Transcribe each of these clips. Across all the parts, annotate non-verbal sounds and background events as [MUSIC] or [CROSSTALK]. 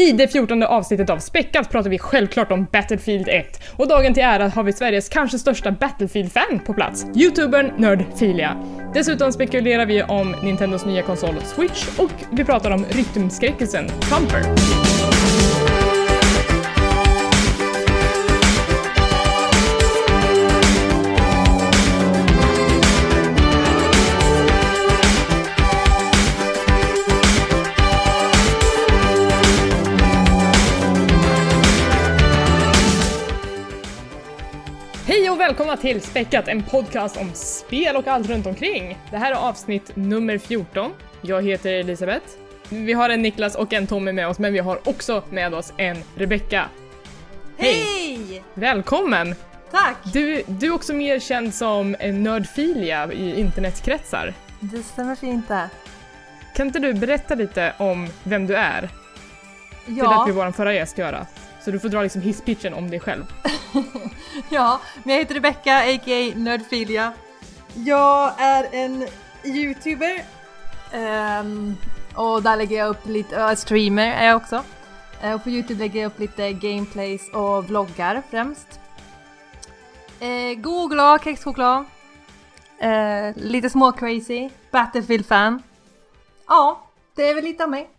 I det fjortonde avsnittet av Späckat pratar vi självklart om Battlefield 1 och dagen till ära har vi Sveriges kanske största Battlefield-fan på plats, youtubern Nerdfilia. Dessutom spekulerar vi om Nintendos nya konsol Switch och vi pratar om rytmskräckisen Thumper. Välkomna till Späckat, en podcast om spel och allt runt omkring. Det här är avsnitt nummer 14. Jag heter Elisabeth. Vi har en Niklas och en Tommy med oss, men vi har också med oss en Rebecka. Hej! Välkommen! Tack! Du, du är också mer känd som en nördfilia i internetkretsar. Det stämmer fint det. Kan inte du berätta lite om vem du är? Det lät Ja, ju vår förra gäst göra. Så du får dra liksom hisspitchen om dig själv. [LAUGHS] ja, men jag heter Rebecca a.k.a. Nerdfilia. Jag är en youtuber ehm, och där lägger jag upp lite, uh, streamer är jag också. Eh, och på youtube lägger jag upp lite gameplays och vloggar främst. Uh, och glad, kexchoklad. Eh, lite små crazy, Battlefield-fan. Ja, det är väl lite av mig.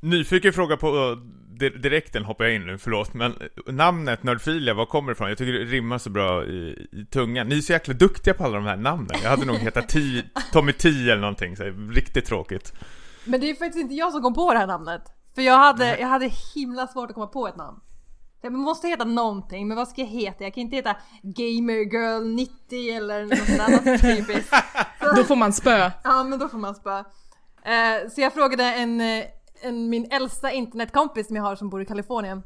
Nyfiken fråga på di- direkten hoppar jag in nu, förlåt, men namnet Nördfilia, var kommer det ifrån? Jag tycker det rimmar så bra i, i tungan. Ni är så jäkla duktiga på alla de här namnen. Jag hade nog hetat Ti, Tommy T eller någonting, så här, riktigt tråkigt. Men det är faktiskt inte jag som kom på det här namnet. För jag hade, jag hade himla svårt att komma på ett namn. Jag måste heta någonting, men vad ska jag heta? Jag kan inte heta Gamergirl 90 eller något annat [LAUGHS] typiskt. Då får man spö. Ja, men då får man spö. Eh, så jag frågade en, eh, en, min äldsta internetkompis som jag har som bor i Kalifornien.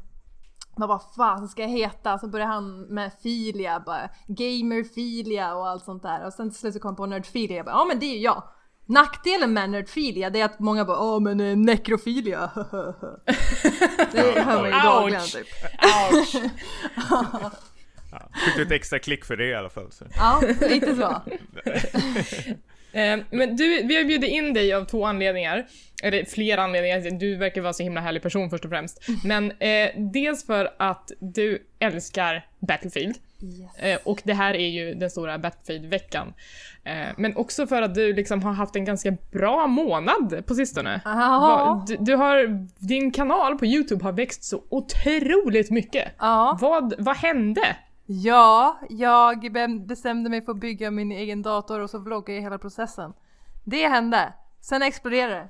Jag bara, fan ska jag heta? Så började han med filia, bara gamerfilia och allt sånt där. Och sen till slut så kom jag på nerdfilia, jag bara, ja men det är ju jag. Nackdelen med nerdfilia det är att många bara, åh men eh, nekrofilia. [LAUGHS] det hör man ju dagligen typ. Ouch. Ja, fick du ett extra klick för det i alla fall. Så. Ja, lite så. [LAUGHS] Eh, men du, vi har bjudit in dig av två anledningar. Eller flera anledningar. Du verkar vara så himla härlig person först och främst. Men eh, dels för att du älskar Battlefield. Yes. Eh, och det här är ju den stora Battlefield-veckan. Eh, men också för att du liksom har haft en ganska bra månad på sistone. Va- Du, du har, din kanal på YouTube har växt så otroligt mycket. Vad, vad hände? Ja, jag be- bestämde mig för att bygga min egen dator och så vloggade jag hela processen. Det hände. Sen exploderade det.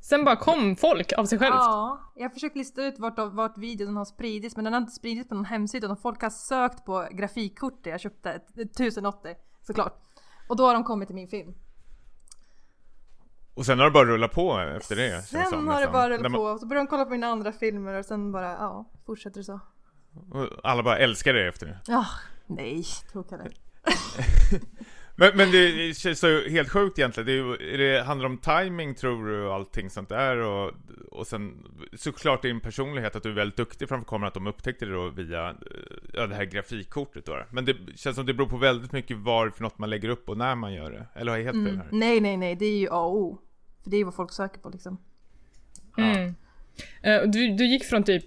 Sen bara kom folk av sig självt. Ja, jag har försökt lista ut vart, vart videon har spridits men den har inte spridits på någon hemsida utan folk har sökt på grafikkortet jag köpte, ett- ett 1080 såklart. Och då har de kommit till min film. Och sen har det bara rullat på efter det. Sen som, har det bara rullat på och så börjar de kolla på mina andra filmer och sen bara, ja, fortsätter det så. Alla bara älskar det efter det. Ja, nej, tråkigt. [LAUGHS] Men, men det känns så helt sjukt egentligen. Det, är, ju- det handlar om timing tror du och allting sånt där och, och sen såklart din personlighet att du är väldigt duktig framför kameran att de upptäckte det då via ja, det här grafikkortet då. Men det känns som det beror på väldigt mycket vad för något man lägger upp och när man gör det. Eller har jag helt fel Mm. här? Nej, nej, nej, det är ju A och O. För det är ju vad folk söker på liksom. Mm. Eh, och Du, du gick från typ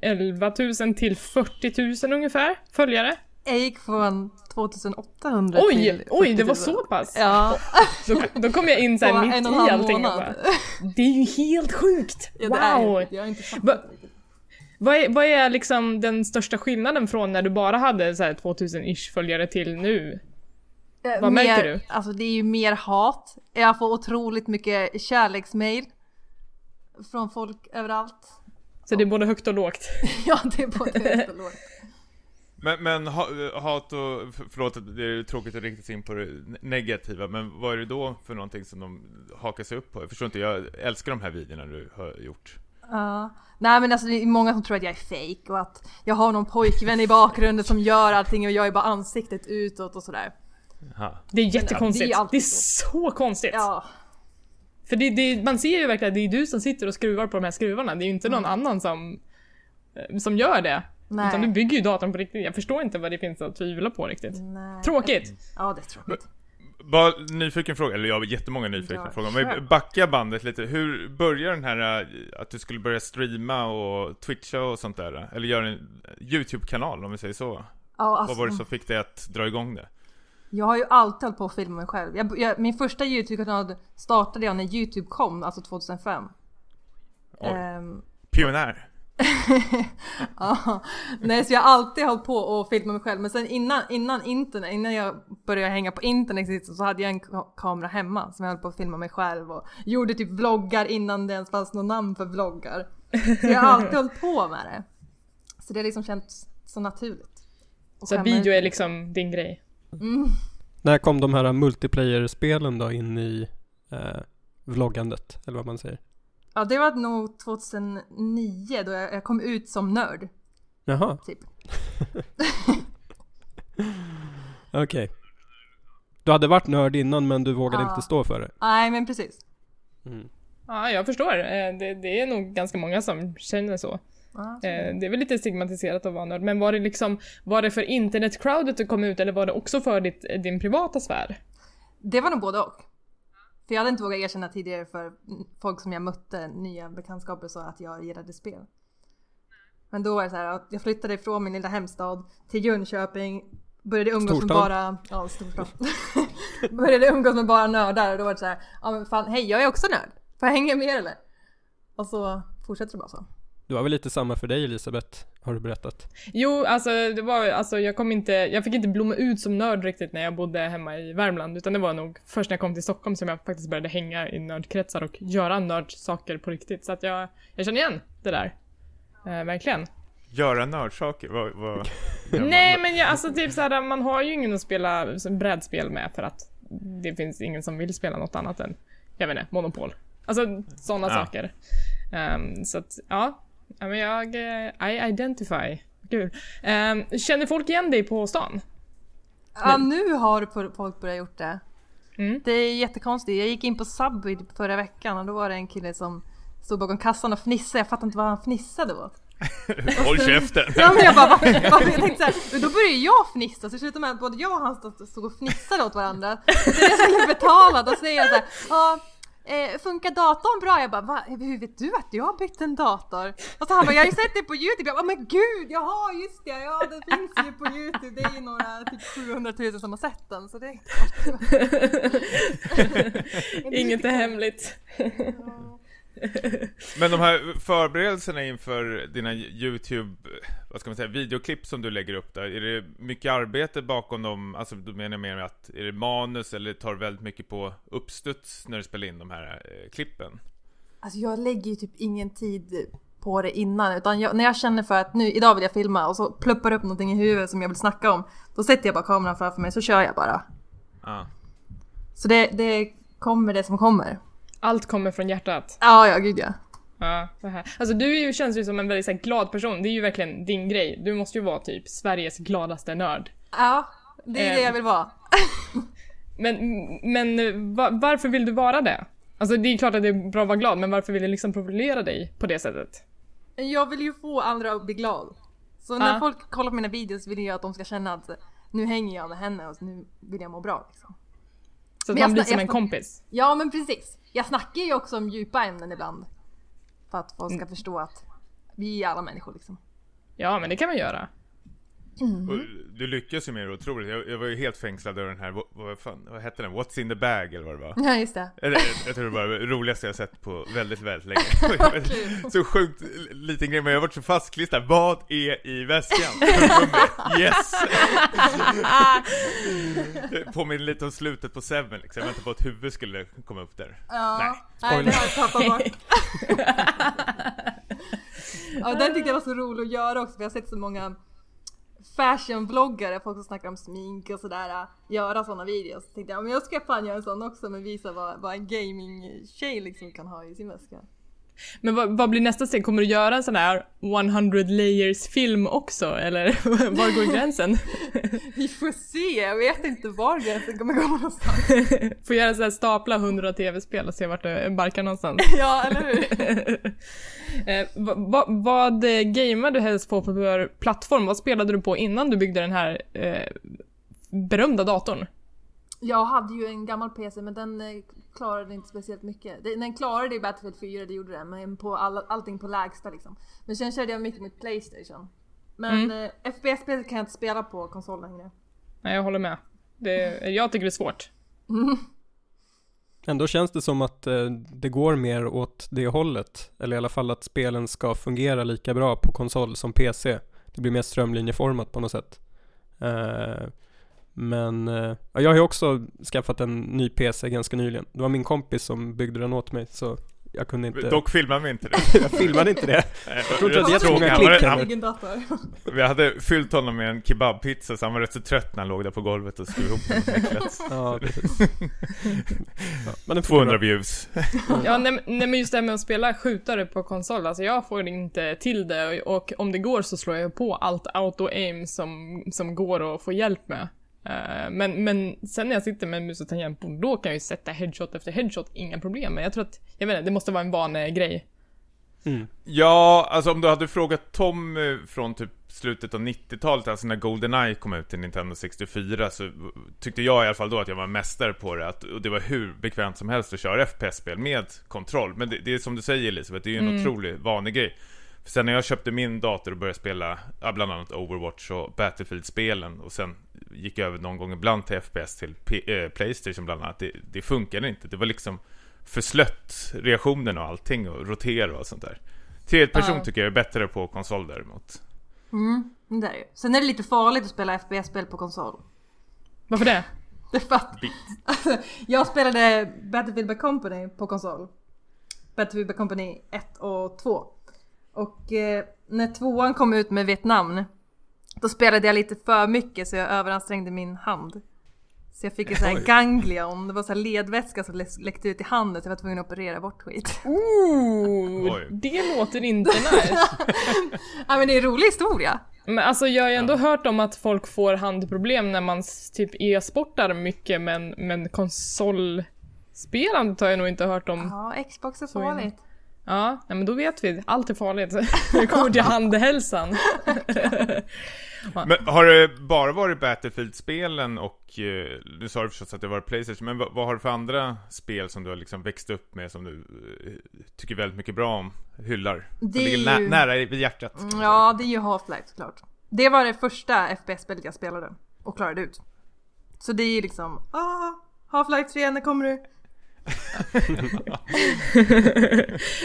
11 000 till 40 000 ungefär följare. Jag gick från 2800 Oj, till oj, det 40 000. var så pass? Ja, Då, då kom jag in på såhär mitt en och en i allting och bara, Det är ju helt sjukt! Ja, är wow! ju- Jag har inte Va-. Vad är, vad är liksom den största skillnaden från när du bara hade så här 2000-ish följare till nu? Eh, Vad mer, märker du? Alltså det är ju mer hat. Jag får otroligt mycket kärleksmail. Från folk överallt. Så det är både högt och lågt. [LAUGHS] Ja, det är både högt och lågt. Men, men ha, hat och, för- förlåt det är tråkigt att rikta sig in på det negativa, men vad är det då för någonting som de hakar sig upp på? Jag förstår inte, jag älskar de här videorna du har gjort. Ja. Nej men alltså det är många som tror att jag är fake och att jag har någon pojkvän i bakgrunden som gör allting och jag är bara ansiktet utåt och sådär. Aha. Det är jättekonstigt. det är Det är, så konstigt. Ja. För det, det, man ser ju verkligen att det är du som sitter och skruvar på de här skruvarna. Det är ju inte någon annan som, eh, som gör det. Nej. Utan du bygger ju datorn på riktigt. Jag förstår inte vad det finns att tvivla på riktigt. Nej. Tråkigt! Ja det är tråkigt. bara nyfiken fråga, eller jag har jättemånga nyfikna Ja, frågor. Men backa bandet lite, hur börjar den här, äh, att du skulle börja streama och twitcha och sånt där? Eller göra en YouTube-kanal om vi säger så? Ja, alltså, Vad var det som fick dig att dra igång det? Jag har ju alltid hållit på att filma mig själv. Jag, jag, min första YouTube-kanal startade jag när YouTube kom, alltså 2005. Oj. Ehm, Pionjär? [LAUGHS] ja, nej så jag har alltid hållit på och filma mig själv. Men sen innan, innan internet, innan jag började hänga på internet så hade jag en ka- kamera hemma som jag höll på att filma mig själv och gjorde typ vloggar innan det ens fanns något namn för vloggar. Så jag har alltid hållit på med det. Så det har liksom känts så naturligt. Och Så att video är liksom din grej. Mm. När kom de här multiplayer-spelen då in i eh, vloggandet? Eller vad man säger. Ja det var nog 2009 då jag, jag kom ut som nörd. Jaha, Typ. [LAUGHS] okej. Du hade varit nörd innan men du vågade Ja. inte stå för det. Nej men precis. Mm. Ja, jag förstår. Eh, Det, det är nog ganska många som känner så. Eh, Det är väl lite stigmatiserat att vara nörd, men var det liksom, var det för internetcrowdet du kom ut eller var det också för ditt, din privata sfär? Det var nog både och. För jag hade inte vågat erkänna tidigare för folk som jag mötte, nya bekantskaper, sa att jag gillade spel. Men då var det så här att jag flyttade ifrån min lilla hemstad till Jönköping, började umgås med Storstad. bara, ja storstad. [LAUGHS] började umgås med bara nördar och då var det så här, ja men fan hej jag är också nörd, får jag hänga med er eller? Och så fortsätter det bara så. Det var väl lite samma för dig Elisabeth, har du berättat. Jo, alltså det var, alltså jag kom inte, jag fick inte blomma ut som nörd riktigt när jag bodde hemma i Värmland, utan det var nog först när jag kom till Stockholm som jag faktiskt började hänga i nördkretsar och göra nördsaker på riktigt. Så att jag, jag känner igen det där. Eh, verkligen. Göra nördsaker? Vad, vad? [LAUGHS] Nej men jag, alltså typ såhär, man har ju ingen att spela brädspel med för att det finns ingen som vill spela något annat än, jag vet inte, Monopol. Alltså sådana Ja. saker. Ehm, så att, ja. Ja, men jag, eh, I identify. Kul. Ehm, känner folk igen dig på stan? Ja nu har folk börjat gjort det. Mm. Det är jättekonstigt. Jag gick in på Subway förra veckan och då var det en kille som stod bakom kassan och fnissade. Jag fattade inte vad han fnissade åt. [LAUGHS] Håll käften! Ja men jag bara, varför? varför? Jag tänkte såhär, då började jag fnissa så det slutade med att både jag och han stod, och fnissade åt varandra. Så jag skulle betala då säger jag såhär, eh, funkar datorn bra? Jag bara, Va? hur vet du att jag har bytt en dator? Och så han bara, jag har ju sett det på youtube. Jag bara, men gud, jaha just det, ja det finns ju på youtube. Det är ju några, typ 700 000 som har sett den. Så det är [LAUGHS] Inget är hemligt. Men de här förberedelserna inför dina YouTube, vad ska man säga, videoklipp som du lägger upp där, är det mycket arbete bakom dem? Alltså då menar jag mer att, är det manus eller tar väldigt mycket på uppstuds när du spelar in de här eh, klippen? Alltså jag lägger ju typ ingen tid på det innan utan jag, när jag känner för att nu idag vill jag filma och så pluppar upp någonting i huvudet som jag vill snacka om. Då sätter jag bara kameran framför mig så kör jag bara. Ja. Så det, det kommer det som kommer. Allt kommer från hjärtat. Ja, ja gud ja. Ja, så här. Alltså du är ju, känns ju som en väldigt så här, glad person. Det är ju verkligen din grej. Du måste ju vara typ Sveriges gladaste nörd. Ja, det är det jag vill vara. [LAUGHS] Men, men va, varför vill du vara det? Alltså det är klart att det är bra att vara glad, men varför vill du liksom profilera dig på det sättet? Jag vill ju få andra att bli glad. Så när Ja. folk kollar på mina videos vill jag att de ska känna att nu hänger jag med henne och nu vill jag må bra. Liksom. Så att man blir som en kompis. Ja men precis. Jag snackar ju också om djupa ämnen ibland. För att folk ska förstå att vi är alla människor liksom. Ja, men det kan man göra. Och du lyckas ju med det otroligt. Jag, jag var ju helt fängslad över den här, vad, vad, fan, vad hette den? What's in the bag eller vad det var? Ja just det. Jag, jag tror det var det roligaste jag sett på väldigt, väldigt länge. [LAUGHS] så sjukt liten grej, men jag har varit så fastklistrad. Vad är i väskan? yes! [LAUGHS] Påminner lite om slutet på Seven liksom. Jag väntade på att huvudet skulle komma upp där. Ja. Nej. Nej, det har jag tappat bort. [LAUGHS] ja, den tyckte jag var så rolig att göra också för jag har sett så många fashionvloggare, folk som snackar om smink och sådär, äh, göra sådana videos. Så tänkte jag, men jag ska fan göra en sån också men visa vad, vad en gaming-tjej liksom kan ha i sin väska. Men vad, vad blir nästa steg? Kommer du göra en sån här 100 layers film också? Eller [LAUGHS] var går gränsen? [LAUGHS] Vi får se, jag vet inte var gränsen kommer gå någonstans. [LAUGHS] Får göra så här stapla 100 tv-spel och se vart det barkar någonstans. ja, eller hur? eh, va, va, vad gamear du helst på för plattform? Vad spelade du på innan du byggde den här eh, berömda datorn? Jag hade ju en gammal PC men den eh, klarade inte speciellt mycket. Den klarade i Battlefield 4, det gjorde den, men på all, allting på lägsta liksom. Men sen körde jag mycket med Playstation. Men Mm. eh, FPS-spel kan jag inte spela på konsol längre. Nej, jag håller med. Det, jag tycker det är svårt. Ändå känns det som att eh, det går mer åt det hållet. Eller i alla fall att spelen ska fungera lika bra på konsol som PC. Det blir mer strömlinjeformat på något sätt. Eh, men eh, ja, jag har ju också skaffat en ny PC ganska nyligen. Det var min kompis som byggde den åt mig så jag kunde inte... Dock filmade vi inte det. [LAUGHS] jag filmade inte det. Jag tror inte att det är jättemånga klick han. Vi hade fyllt honom med en kebabpizza så han var rätt så trött när han låg där på golvet och skrev ihop den. [LAUGHS] Ja, precis. ja, men den funkar 200 bra. views. [LAUGHS] Ja, nej, nej men just det här med att spela skjutare på konsol, alltså jag får inte till det och, och om det går så slår jag på allt auto-aim som, som går att få hjälp med. Eh, men, men sen när jag sitter med mus och tangentbord, då kan jag ju sätta headshot efter headshot, inga problem. Men jag tror att, jag vet inte, det måste vara en vanegrej. Mm. Ja, alltså om du hade frågat Tom eh, från typ slutet av 90-talet, alltså när Goldeneye kom ut till Nintendo 64, så tyckte jag i alla fall då att jag var mästare på det, att och det var hur bekvämt som helst att köra FPS-spel med kontroll. Men det, det är som du säger Elisabeth, det är ju en otrolig vanegrej. För sen när jag köpte min dator och började spela, ja, bland annat Overwatch och Battlefield-spelen, och sen gick jag över någon gång ibland till FPS till P- eh, Playstation bland annat, det, det funkade inte. Det var liksom för slött, reaktionen och allting, och rotera och sånt där. Tredje person Ja. tycker jag är bättre på konsol däremot. Mm, det är ju. Sen är det lite farligt att spela FPS-spel på konsol. Varför det? [LAUGHS] Det är för att alltså, jag spelade Battlefield by Company på konsol. Battlefield by Company 1 och 2. Och eh, när tvåan kom ut med Vietnam, då spelade jag lite för mycket så jag överansträngde min hand. Så jag fick en sån här ganglion, det var så här ledvätska som lä- läckte ut i handen så jag var tvungen att operera bort skit. Ooh, Oj. det låter inte nice. [LAUGHS] Ja men det är en rolig historia. Men alltså jag har ju ändå hört om att folk får handproblem när man typ e-sportar mycket men, men konsolspelandet har jag nog inte hört om. Ja, Xbox är farligt. Ja, nej, men då vet vi. Allt är farligt. [LAUGHS] Det kommer till handhälsan. Men har det bara varit Battlefield-spelen och, eh, du sa det förstås att det var Playstation, men vad, vad har du för andra spel som du har liksom växt upp med som du eh, tycker väldigt mycket bra om, hyllar? Det är ligger nä- ju- nära vid hjärtat? Ja, det är ju Half-Life såklart. Det var det första FPS-spelet jag spelade och klarade ut. Så det är ju liksom, ah, Half-Life 3, när kommer du? [LAUGHS]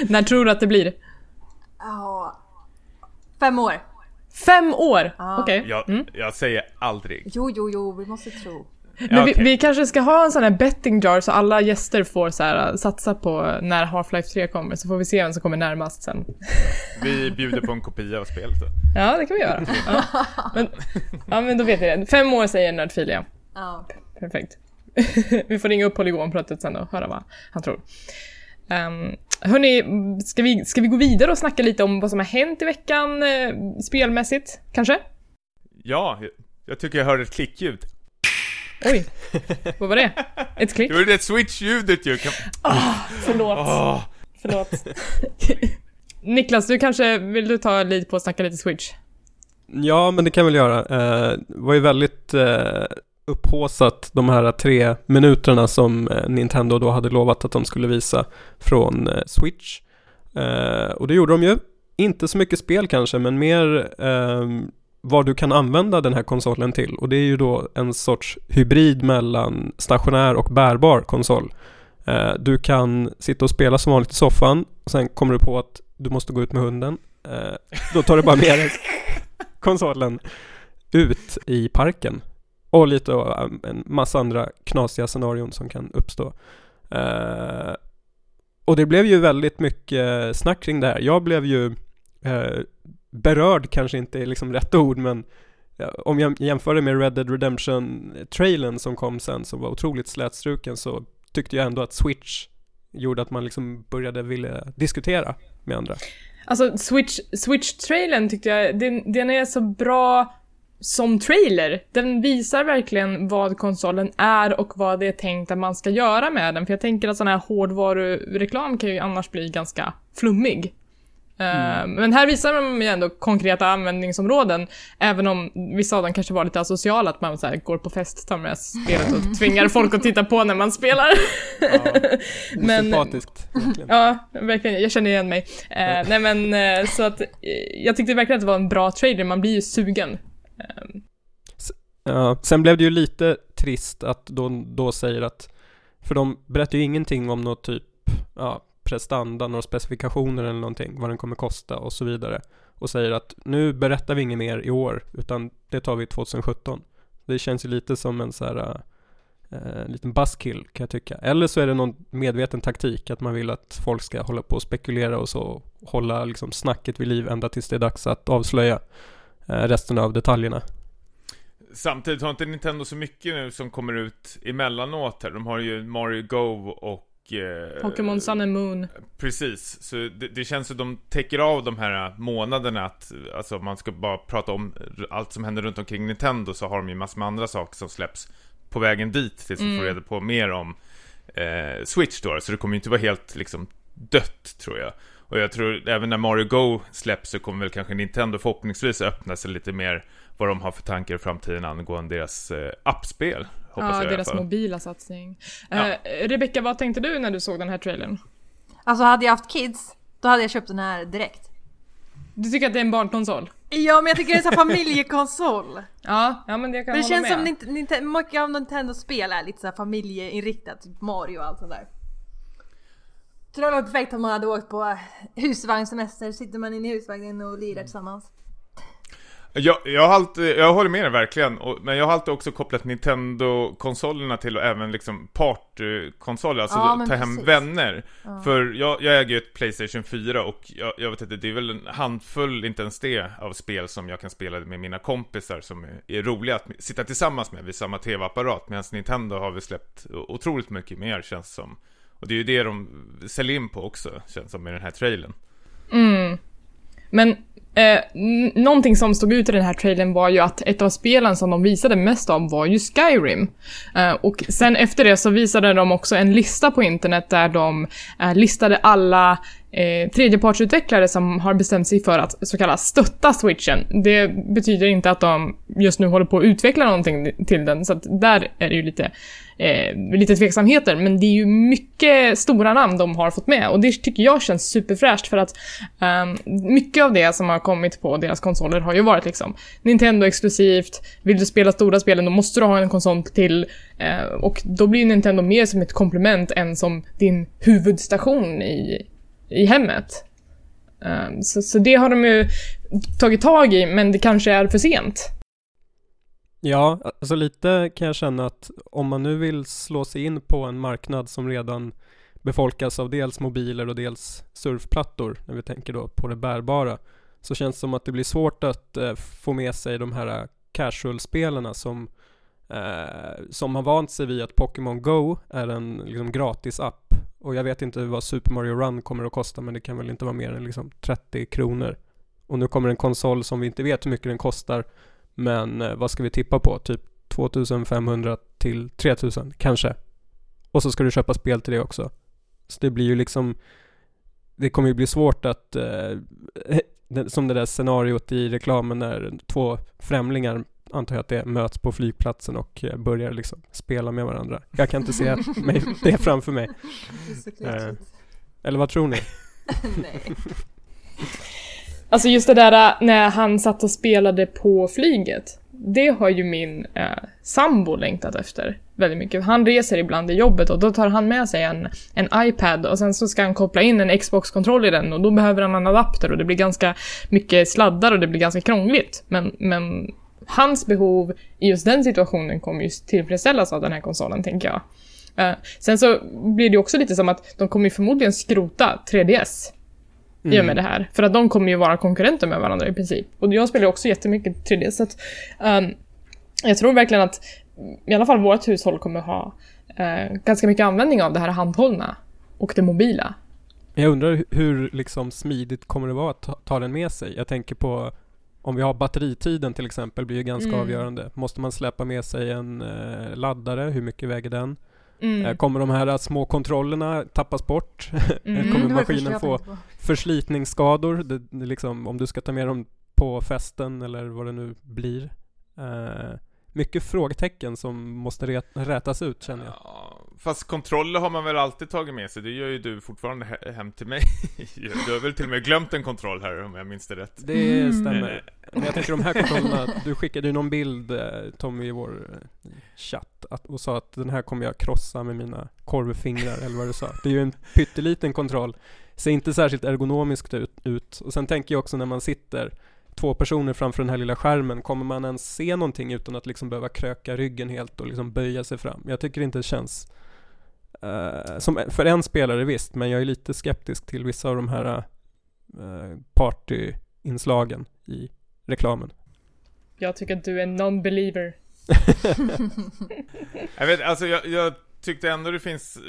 när tror du att det blir? Ja, fem år. Fem år? Ja. Okej. Jag, Mm. jag säger aldrig. Jo, jo, jo, vi måste tro. Men vi, okej. vi kanske ska ha en sån här betting jar så alla gäster får så här, äh, satsa på när Half-Life 3 kommer så får vi se vem som kommer närmast sen. [LAUGHS] Vi bjuder på en kopia av spelet då. Ja, det kan vi göra. Ja. Men, ja, men då vet jag det. Fem år säger Nördfilia. Ja. Perfekt. [LAUGHS] vi får ringa upp Polygonpratet sen och höra vad han tror. Um, hörni, ska vi, ska vi gå vidare och snacka lite om vad som har hänt i veckan eh, spelmässigt, kanske? Ja, jag, tycker jag hörde ett klickljud. Oj, vad var det? Ett klick? [LAUGHS] Det var det switch-ljudet ju. Kan... Förlåt. Åh, Förlåt. [LAUGHS] Niklas, du kanske, vill du ta lite på att snacka lite Switch? Ja, men det kan jag väl göra. Eh, det var ju väldigt eh, upphåsat de här tre minuterna som eh, Nintendo då hade lovat att de skulle visa från eh, Switch. Eh, och det gjorde de ju. Inte så mycket spel kanske, men mer eh, vad du kan använda den här konsolen till. Och det är ju då en sorts hybrid mellan stationär och bärbar konsol. Eh, du kan sitta och spela som vanligt i soffan, och sen kommer du på att du måste gå ut med hunden. Eh, då tar du bara med dig [LAUGHS] konsolen ut i parken. Och lite och um, en massa andra knasiga scenarion som kan uppstå. Uh, och det blev ju väldigt mycket snack kring det här. Jag blev ju uh, berörd, kanske inte är liksom rätt ord, men om jag jämför det med Red Dead Redemption-trailern som kom sen, som var otroligt slätstruken, så tyckte jag ändå att Switch gjorde att man liksom började vilja diskutera med andra. Alltså Switch, Switch-trailern tyckte jag, den, den är så bra som trailer. Den visar verkligen vad konsolen är och vad det är tänkt att man ska göra med den. För jag tänker att sån här hårdvarureklam kan ju annars bli ganska flummig. Eh, Men här visar de ju ändå konkreta användningsområden, även om vissa av dem kanske var lite asociala, att man så går på fest, tar med spelet och tvingar folk att titta på när man spelar. [LAUGHS] Men- Sympatiskt. verkligen. Ja, verkligen. Jag känner igen mig. Eh, nej men, eh, så att eh, jag tyckte verkligen att det var en bra trailer, man blir ju sugen. Ehm. Ja, sen blev det ju lite trist att de då säger att, för de berättar ju ingenting om något typ, ja, prestanda, några specifikationer eller någonting, vad den kommer kosta och så vidare. Och säger att nu berättar vi inget mer i år, utan det tar vi 2017. Det känns ju lite som en så här, eh, liten buzzkill kan jag tycka. Eller så är det någon medveten taktik, att man vill att folk ska hålla på och spekulera och så, hålla liksom snacket vid liv ända tills det är dags att avslöja resten av detaljerna. Samtidigt har inte Nintendo så mycket nu som kommer ut emellanåt här. De har ju Mario Go och... Eh, Pokémon Sun and Moon. Precis, så det, det känns som de täcker av de här månaderna att, alltså om man ska bara prata om allt som händer runt omkring Nintendo så har de ju massor med andra saker som släpps på vägen dit tills vi får reda på mer om eh, Switch då, så det kommer ju inte vara helt liksom dött tror jag. Och jag tror även när Mario Go släpps så kommer väl kanske Nintendo förhoppningsvis öppna sig lite mer vad de har för tankar i framtiden angående deras eh, appspel. Hoppas Ja, jag deras mobila satsning. Ja. Eh, Rebecca, vad tänkte du när du såg den här trailern? Alltså hade jag haft kids, då hade jag köpt den här direkt. Du tycker att det är en barnkonsol? Ja men jag tycker det är en familjekonsol. [LAUGHS] Ja, ja men det kan Men det hålla känns med. som Nint- Nint- mycket av Nintendo-spel är lite så här familjeinriktat, typ Mario och allt sånt där. Så det varit perfekt om man hade åkt på husvagnssemester, sitter man inne i husvagnen och lirar tillsammans. Jag, jag, har alltid, jag håller med dig verkligen, och, men jag har alltid också kopplat Nintendo-konsolerna till och även liksom partykonsoler, alltså Ja, ta hem precis. vänner. För jag, jag äger ju ett Playstation 4 och jag, jag vet inte, det är väl en handfull, inte ens det, av spel som jag kan spela med mina kompisar som är, är roliga att sitta tillsammans med vid samma tv-apparat. Medan Nintendo har väl släppt otroligt mycket mer känns som. Och det är ju det de säljer in på också, känns som i den här trailern. Mm. Men eh, någonting som stod ut i den här trailern var ju att ett av spelen som de visade mest av var ju Skyrim. Eh, och sen efter det så visade de också en lista på internet där de eh, listade alla eh, tredjepartsutvecklare som har bestämt sig för att så kallat stötta switchen. Det betyder inte att de just nu håller på att utveckla någonting till den, så att där är det ju lite, eh, lite tveksamheter. Men det är ju mycket stora namn de har fått med och det tycker jag känns superfräscht för att eh, mycket av det som har kommit på deras konsoler har ju varit liksom Nintendo exklusivt, vill du spela stora spelen då måste du ha en konsol till eh, och då blir Nintendo mer som ett komplement än som din huvudstation i, i hemmet. Ehm, så, så det har de ju tagit tag i, men det kanske är för sent. Ja, alltså lite kan jag känna att om man nu vill slå sig in på en marknad som redan befolkas av dels mobiler och dels surfplattor, när vi tänker då på det bärbara, så känns det som att det blir svårt att eh, få med sig de här casual-spelarna som, eh, som har vant sig vid att Pokémon Go är en liksom, gratis app. Och jag vet inte vad Super Mario Run kommer att kosta, men det kan väl inte vara mer än liksom 30 kronor. Och nu kommer en konsol som vi inte vet hur mycket den kostar, men eh, vad ska vi tippa på? Typ 2500 till 3000 kanske. Och så ska du köpa spel till det också. Så det blir ju liksom Det kommer ju bli svårt att eh, [LAUGHS] det- Som det där scenariot i reklamen när två främlingar Antar jag att det möts på flygplatsen och eh, börjar liksom spela med varandra. Jag kan inte se [LAUGHS] mig, det framför mig. Eh, Eller vad tror ni? [LAUGHS] Nej. Alltså just det där äh, när han satt och spelade på flyget. Det har ju min eh, sambo längtat efter väldigt mycket. Han reser ibland i jobbet och då tar han med sig en, en iPad och sen så ska han koppla in en Xbox-kontroll i den och då behöver han en adapter och det blir ganska mycket sladdar och det blir ganska krångligt. Men, men hans behov i just den situationen kommer ju tillfredsställas av den här konsolen, tänker jag. Eh, sen så blir det också lite som att de kommer ju förmodligen skrota 3DS i och med det här. För att de kommer ju vara konkurrenter med varandra i princip. Och jag spelar ju också jättemycket 3D, så att ehm, jag tror verkligen att i alla fall vårt hushåll kommer ha eh, ganska mycket användning av det här handhållna och det mobila. Jag undrar hu- hur liksom smidigt kommer det vara att ta, ta den med sig? Jag tänker på om vi har batteritiden till exempel blir ju ganska Mm. avgörande. Måste man släppa med sig en eh, laddare? Hur mycket väger den? Mm. Eh, Kommer de här små kontrollerna tappas bort? [LAUGHS] Mm. Kommer första maskinen få förslitningsskador? Det, det liksom, om du ska ta med dem på festen eller vad det nu blir. Eh, mycket frågetecken som måste rätas ut känner jag. Ja, fast kontroller har man väl alltid tagit med sig, det gör ju du fortfarande he- hem till mig. [LAUGHS] du har väl till och med glömt en kontroll här om jag minns det rätt. Det Mm. stämmer. Men jag tänker de här kontrollerna, du skickade ju någon bild eh, Tommy i vår eh, chatt att, och sa att den här kommer jag krossa med mina korvfingrar eller vad du sa. Det är ju en pytteliten kontroll. Ser inte särskilt ergonomiskt ut, ut. Och sen tänker jag också när man sitter två personer framför den här lilla skärmen, kommer man ens se någonting utan att liksom behöva kröka ryggen helt och liksom böja sig fram? Jag tycker inte det känns eh, som för en spelare visst, men jag är lite skeptisk till vissa av de här uh, partyinslagen i reklamen. Jag tycker att du är en non-believer. [LAUGHS] Jag vet, alltså jag, jag tyckte ändå det finns, eh,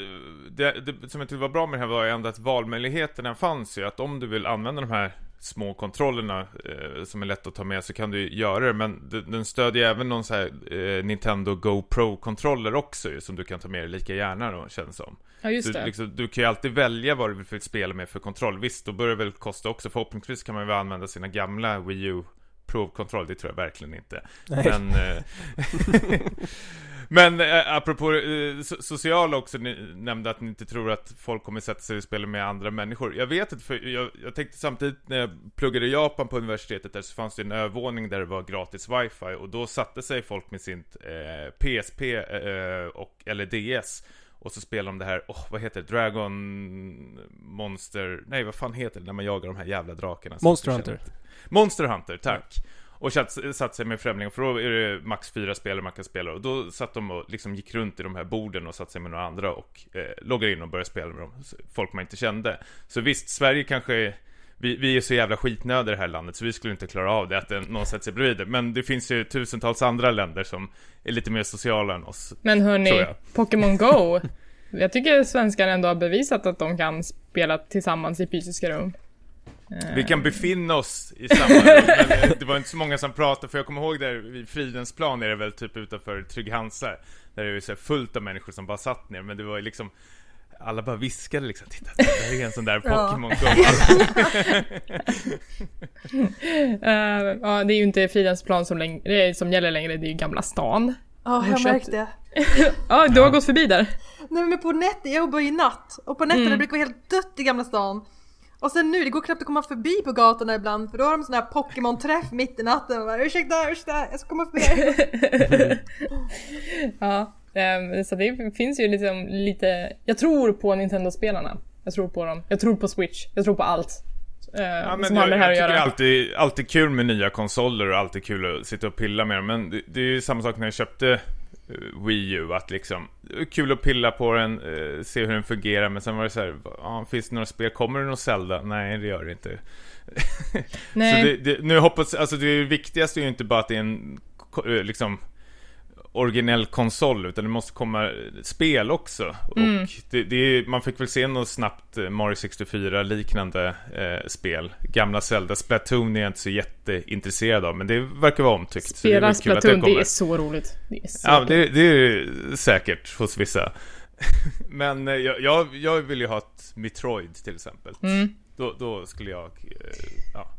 det, det som jag tyckte var bra med det här var ändå att valmöjligheterna fanns ju, att om du vill använda de här små kontrollerna eh, som är lätt att ta med så kan du göra det, men den, stödjer även någon så här eh, Nintendo GoPro-kontroller också ju, som du kan ta med dig lika gärna då, känns som. Ja, just Så det. liksom, du kan ju alltid välja vad du vill spela med för kontroll. Visst, då börjar det väl kosta också. Förhoppningsvis kan man väl använda sina gamla Wii U Pro-kontroll. Det tror jag verkligen inte. Nej. Men, eh, [LAUGHS] [LAUGHS] men eh, apropå eh, so- sociala också, ni nämnde att ni inte tror att folk kommer sätta sig och spela med andra människor. Jag vet inte, för jag, jag tänkte samtidigt när jag pluggade i Japan på universitetet där så fanns det en övervåning där det var gratis wifi och då satte sig folk med sin eh, PSP eh, och, eller DS och så spelar de det här, åh vad heter det? Dragon Monster, nej vad fan heter det när man jagar de här jävla drakarna? Monster Hunter. Monster Hunter, tack. Och satt, satt sig med främlingar, för då är det max fyra spelare man kan spela. Och då satt de och liksom gick runt i de här borden och satt sig med några andra och eh, loggade in och började spela med dem. Folk man inte kände. Så visst, Sverige kanske vi, vi är så jävla skitnödiga i det här landet så vi skulle inte klara av det, att någon sätter sig bredvid det. Men det finns ju tusentals andra länder som är lite mer sociala än oss. Men hörni. Pokémon Go. [LAUGHS] Jag tycker svenskar ändå har bevisat att de kan spela tillsammans i fysiska rum. Eh, Vi kan befinna oss i samma rum, men eh, det var inte så många som pratade, för jag kommer ihåg där vid Fridens plan är det väl typ utanför Trygg-Hansa, där det är så fullt av människor som bara satt ner, men det var ju liksom alla bara viskade liksom, titta, det där är en sån där Ja. Pokémon Go. [LAUGHS] eh, ja, det är ju inte Fridens plan som, läng- det som gäller längre, det är ju Gamla stan. Ja, har jag märkte. [LAUGHS] Ja, du har gått förbi där. Nej men på nätet, jag jobbar ju natt och på nätterna Mm. brukar det vara helt dött i Gamla stan. Och sen nu, det går knappt att komma förbi på gatorna ibland för då har de sån här Pokémon-träff mitt i natten och bara ursäkta, ursäkta, jag ska komma förbi. [LAUGHS] Ja, ehm, så det finns ju liksom lite... Jag tror på Nintendo-spelarna. Jag tror på dem. Jag tror på Switch. Jag tror på allt. eh, Ja, men jag, det jag tycker göra. alltid, alltid kul med nya konsoler och alltid kul att sitta och pilla med dem. Men det, det är ju samma sak när jag köpte Wii U, att liksom, kul att pilla på den, eh, se hur den fungerar, men sen var det så här, ja, finns det några spel, kommer det något Zelda? Nej, det gör det inte. [LAUGHS] Nej. Så det, det, nu hoppas, alltså det viktigaste är ju inte bara att det är en, eh, liksom, originell konsol, utan det måste komma spel också. Mm. Och det, det är, man fick väl se något snabbt eh, Mario 64-liknande eh, spel. Gamla Zelda, Splatoon är jag inte så jätteintresserad av, men det verkar vara omtyckt. så det är Spela Splatoon, det, kommer. är så roligt. Det är så Ja, det, det är säkert hos vissa. [LAUGHS] Men eh, jag, jag, jag vill ju ha ett Metroid till exempel. Mm. Då, då skulle jag, eh, ja,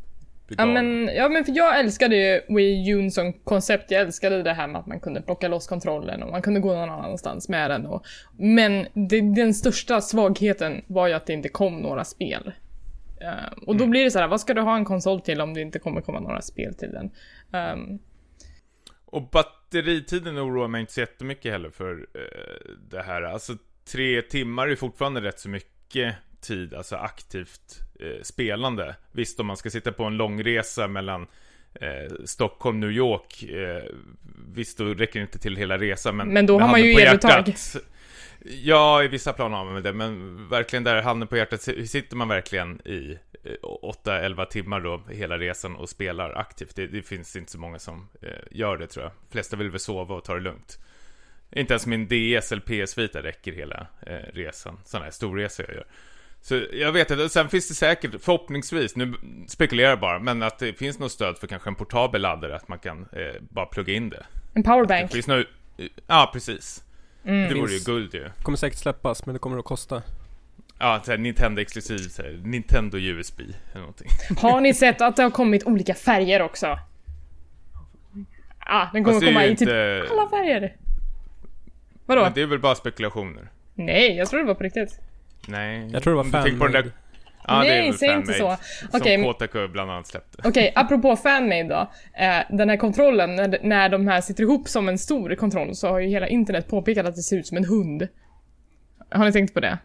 Ja men, ja men för jag älskade ju Wii U som koncept, jag älskade det här med att man kunde plocka loss kontrollen och man kunde gå någon annanstans med den och, Men det, den största svagheten var ju att det inte kom några spel. Eh, och då Mm. blir det så här, vad ska du ha en konsol till om det inte kommer komma några spel till den? Ehm, Och batteritiden oroar mig inte så jättemycket heller för eh, det här. Alltså tre timmar är fortfarande rätt så mycket tid, alltså aktivt eh, spelande. Visst, om man ska sitta på en långresa mellan eh, Stockholm, New York, eh, visst då räcker det inte till hela resan. Men, Men då har man ju eluttag. Ja, i vissa plan har man det, men verkligen där, handen på hjärtat, sitter man verkligen i 8-11 timmar då, hela resan och spelar aktivt. Det, det finns inte så många som eh, gör det tror jag. De flesta vill väl sova och ta det lugnt. Inte ens min DS eller PS Vita räcker hela eh, resan. Sådana här storresor jag gör. Så jag vet att, sen finns det säkert, förhoppningsvis, nu spekulerar jag bara, men att det finns något stöd för kanske en portabel laddare, att man kan eh, bara plugga in det. en powerbank. Det nog, ja precis. Mm. Det vore ju guld ju. Kommer säkert släppas, men det kommer att kosta. Ja, så här, Nintendo exklusiv, så här, Nintendo USB eller någonting. [LAUGHS] Har ni sett att det har kommit olika färger också? Ja, den kommer komma i typ inte... alla färger. Vadå? Men det är väl bara spekulationer? Nej, jag tror det var på riktigt. Nej. Jag tror det var tänker på den där... Ja, det är Nej, säg inte så. Som men- Kotaku bland annat släppte. Okej, apropå fanmade då. Eh, den här kontrollen, när, när de här sitter ihop som en stor kontroll så har ju hela internet påpekat att det ser ut som en hund. Har ni tänkt på det?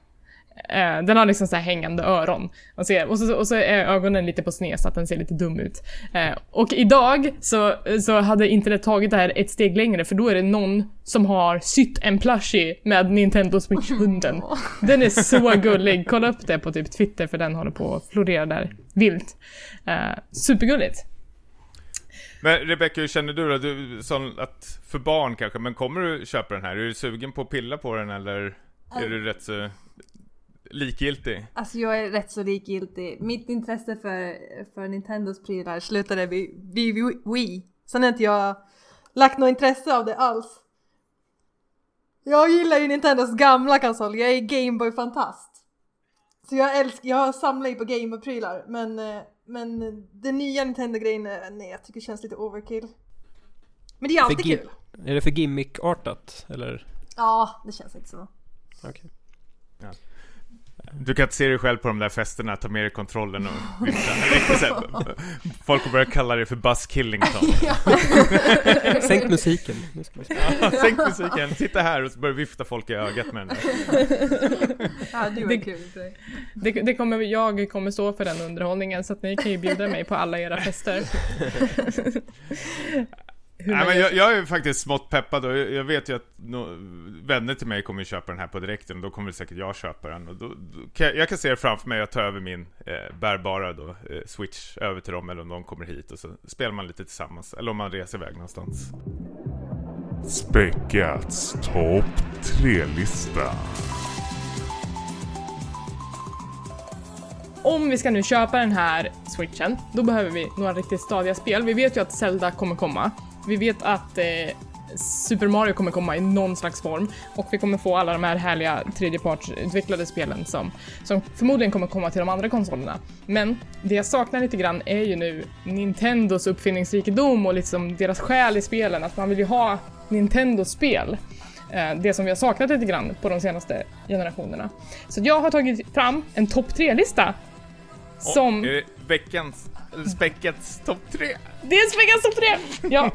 Eh, den har liksom så här hängande öron. Och, ser, och, så, och så är ögonen lite på sned så att den ser lite dum ut. Eh, och idag så, så hade internet tagit det här ett steg längre för då är det någon som har sytt en plushie med Nintendo Switch-hunden. Den är så gullig. Kolla upp det på typ Twitter för den håller på att florera där vilt. Eh, supergulligt. Men Rebecca, hur känner du då? Du sa att för barn kanske, men kommer du köpa den här? Är du sugen på att pilla på den eller är du rätt så likgiltig? Alltså jag är rätt så likgiltig. Mitt intresse för, för Nintendos prylar slutade vid, vid Wii. Sen har inte jag lagt något intresse av det alls. Jag gillar ju Nintendos gamla konsol, jag är Gameboy-fantast. Så jag älskar, jag samlar ju på Gameboy-prylar men, eh, men den nya Nintendo-grejen, nej jag tycker känns lite overkill. Men det är alltid kul. Är det för gimmick-artat? Eller? Ja, det känns inte så. Okej. Du kan inte se dig själv på de där festerna, ta med dig kontrollen och vifta. Folk kommer börja kalla dig för Buzz Killington. Sänk musiken. Spela. Sänk musiken, sitta här och så börjar vifta folk i ögat med den där. Ja, det Det- kul. Det, det kommer, jag kommer stå för den underhållningen så att ni kan ju bjuda mig på alla era fester. [LAUGHS] Hur Nej, men jag, jag är faktiskt smått peppad och jag, jag vet ju att no, vänner till mig kommer köpa den här på direkten och då kommer säkert jag köpa den. Och då, då kan, jag- jag kan se det framför mig att ta över min eh, bärbara då, eh, switch över till dem eller om de kommer hit och så spelar man lite tillsammans. Eller om man reser iväg någonstans. Späckats topp 3-lista. Om vi ska nu köpa den här switchen, då behöver vi några riktigt stadiga spel. Vi vet ju att Zelda kommer komma. Vi vet att eh, Super Mario kommer komma i någon slags form och vi kommer få alla de här härliga tredjepartsutvecklade spelen som, som förmodligen kommer komma till de andra konsolerna. Men det jag saknar lite grann är ju nu Nintendos uppfinningsrikedom och liksom deras själ i spelen, att man vill ju ha Nintendo-spel. Eh, det som vi har saknat lite grann på de senaste generationerna. Så jag har tagit fram en topp 3-lista. Som... Det veckans, eller späckats topp tre? Det är Veckans topp 3! Ja.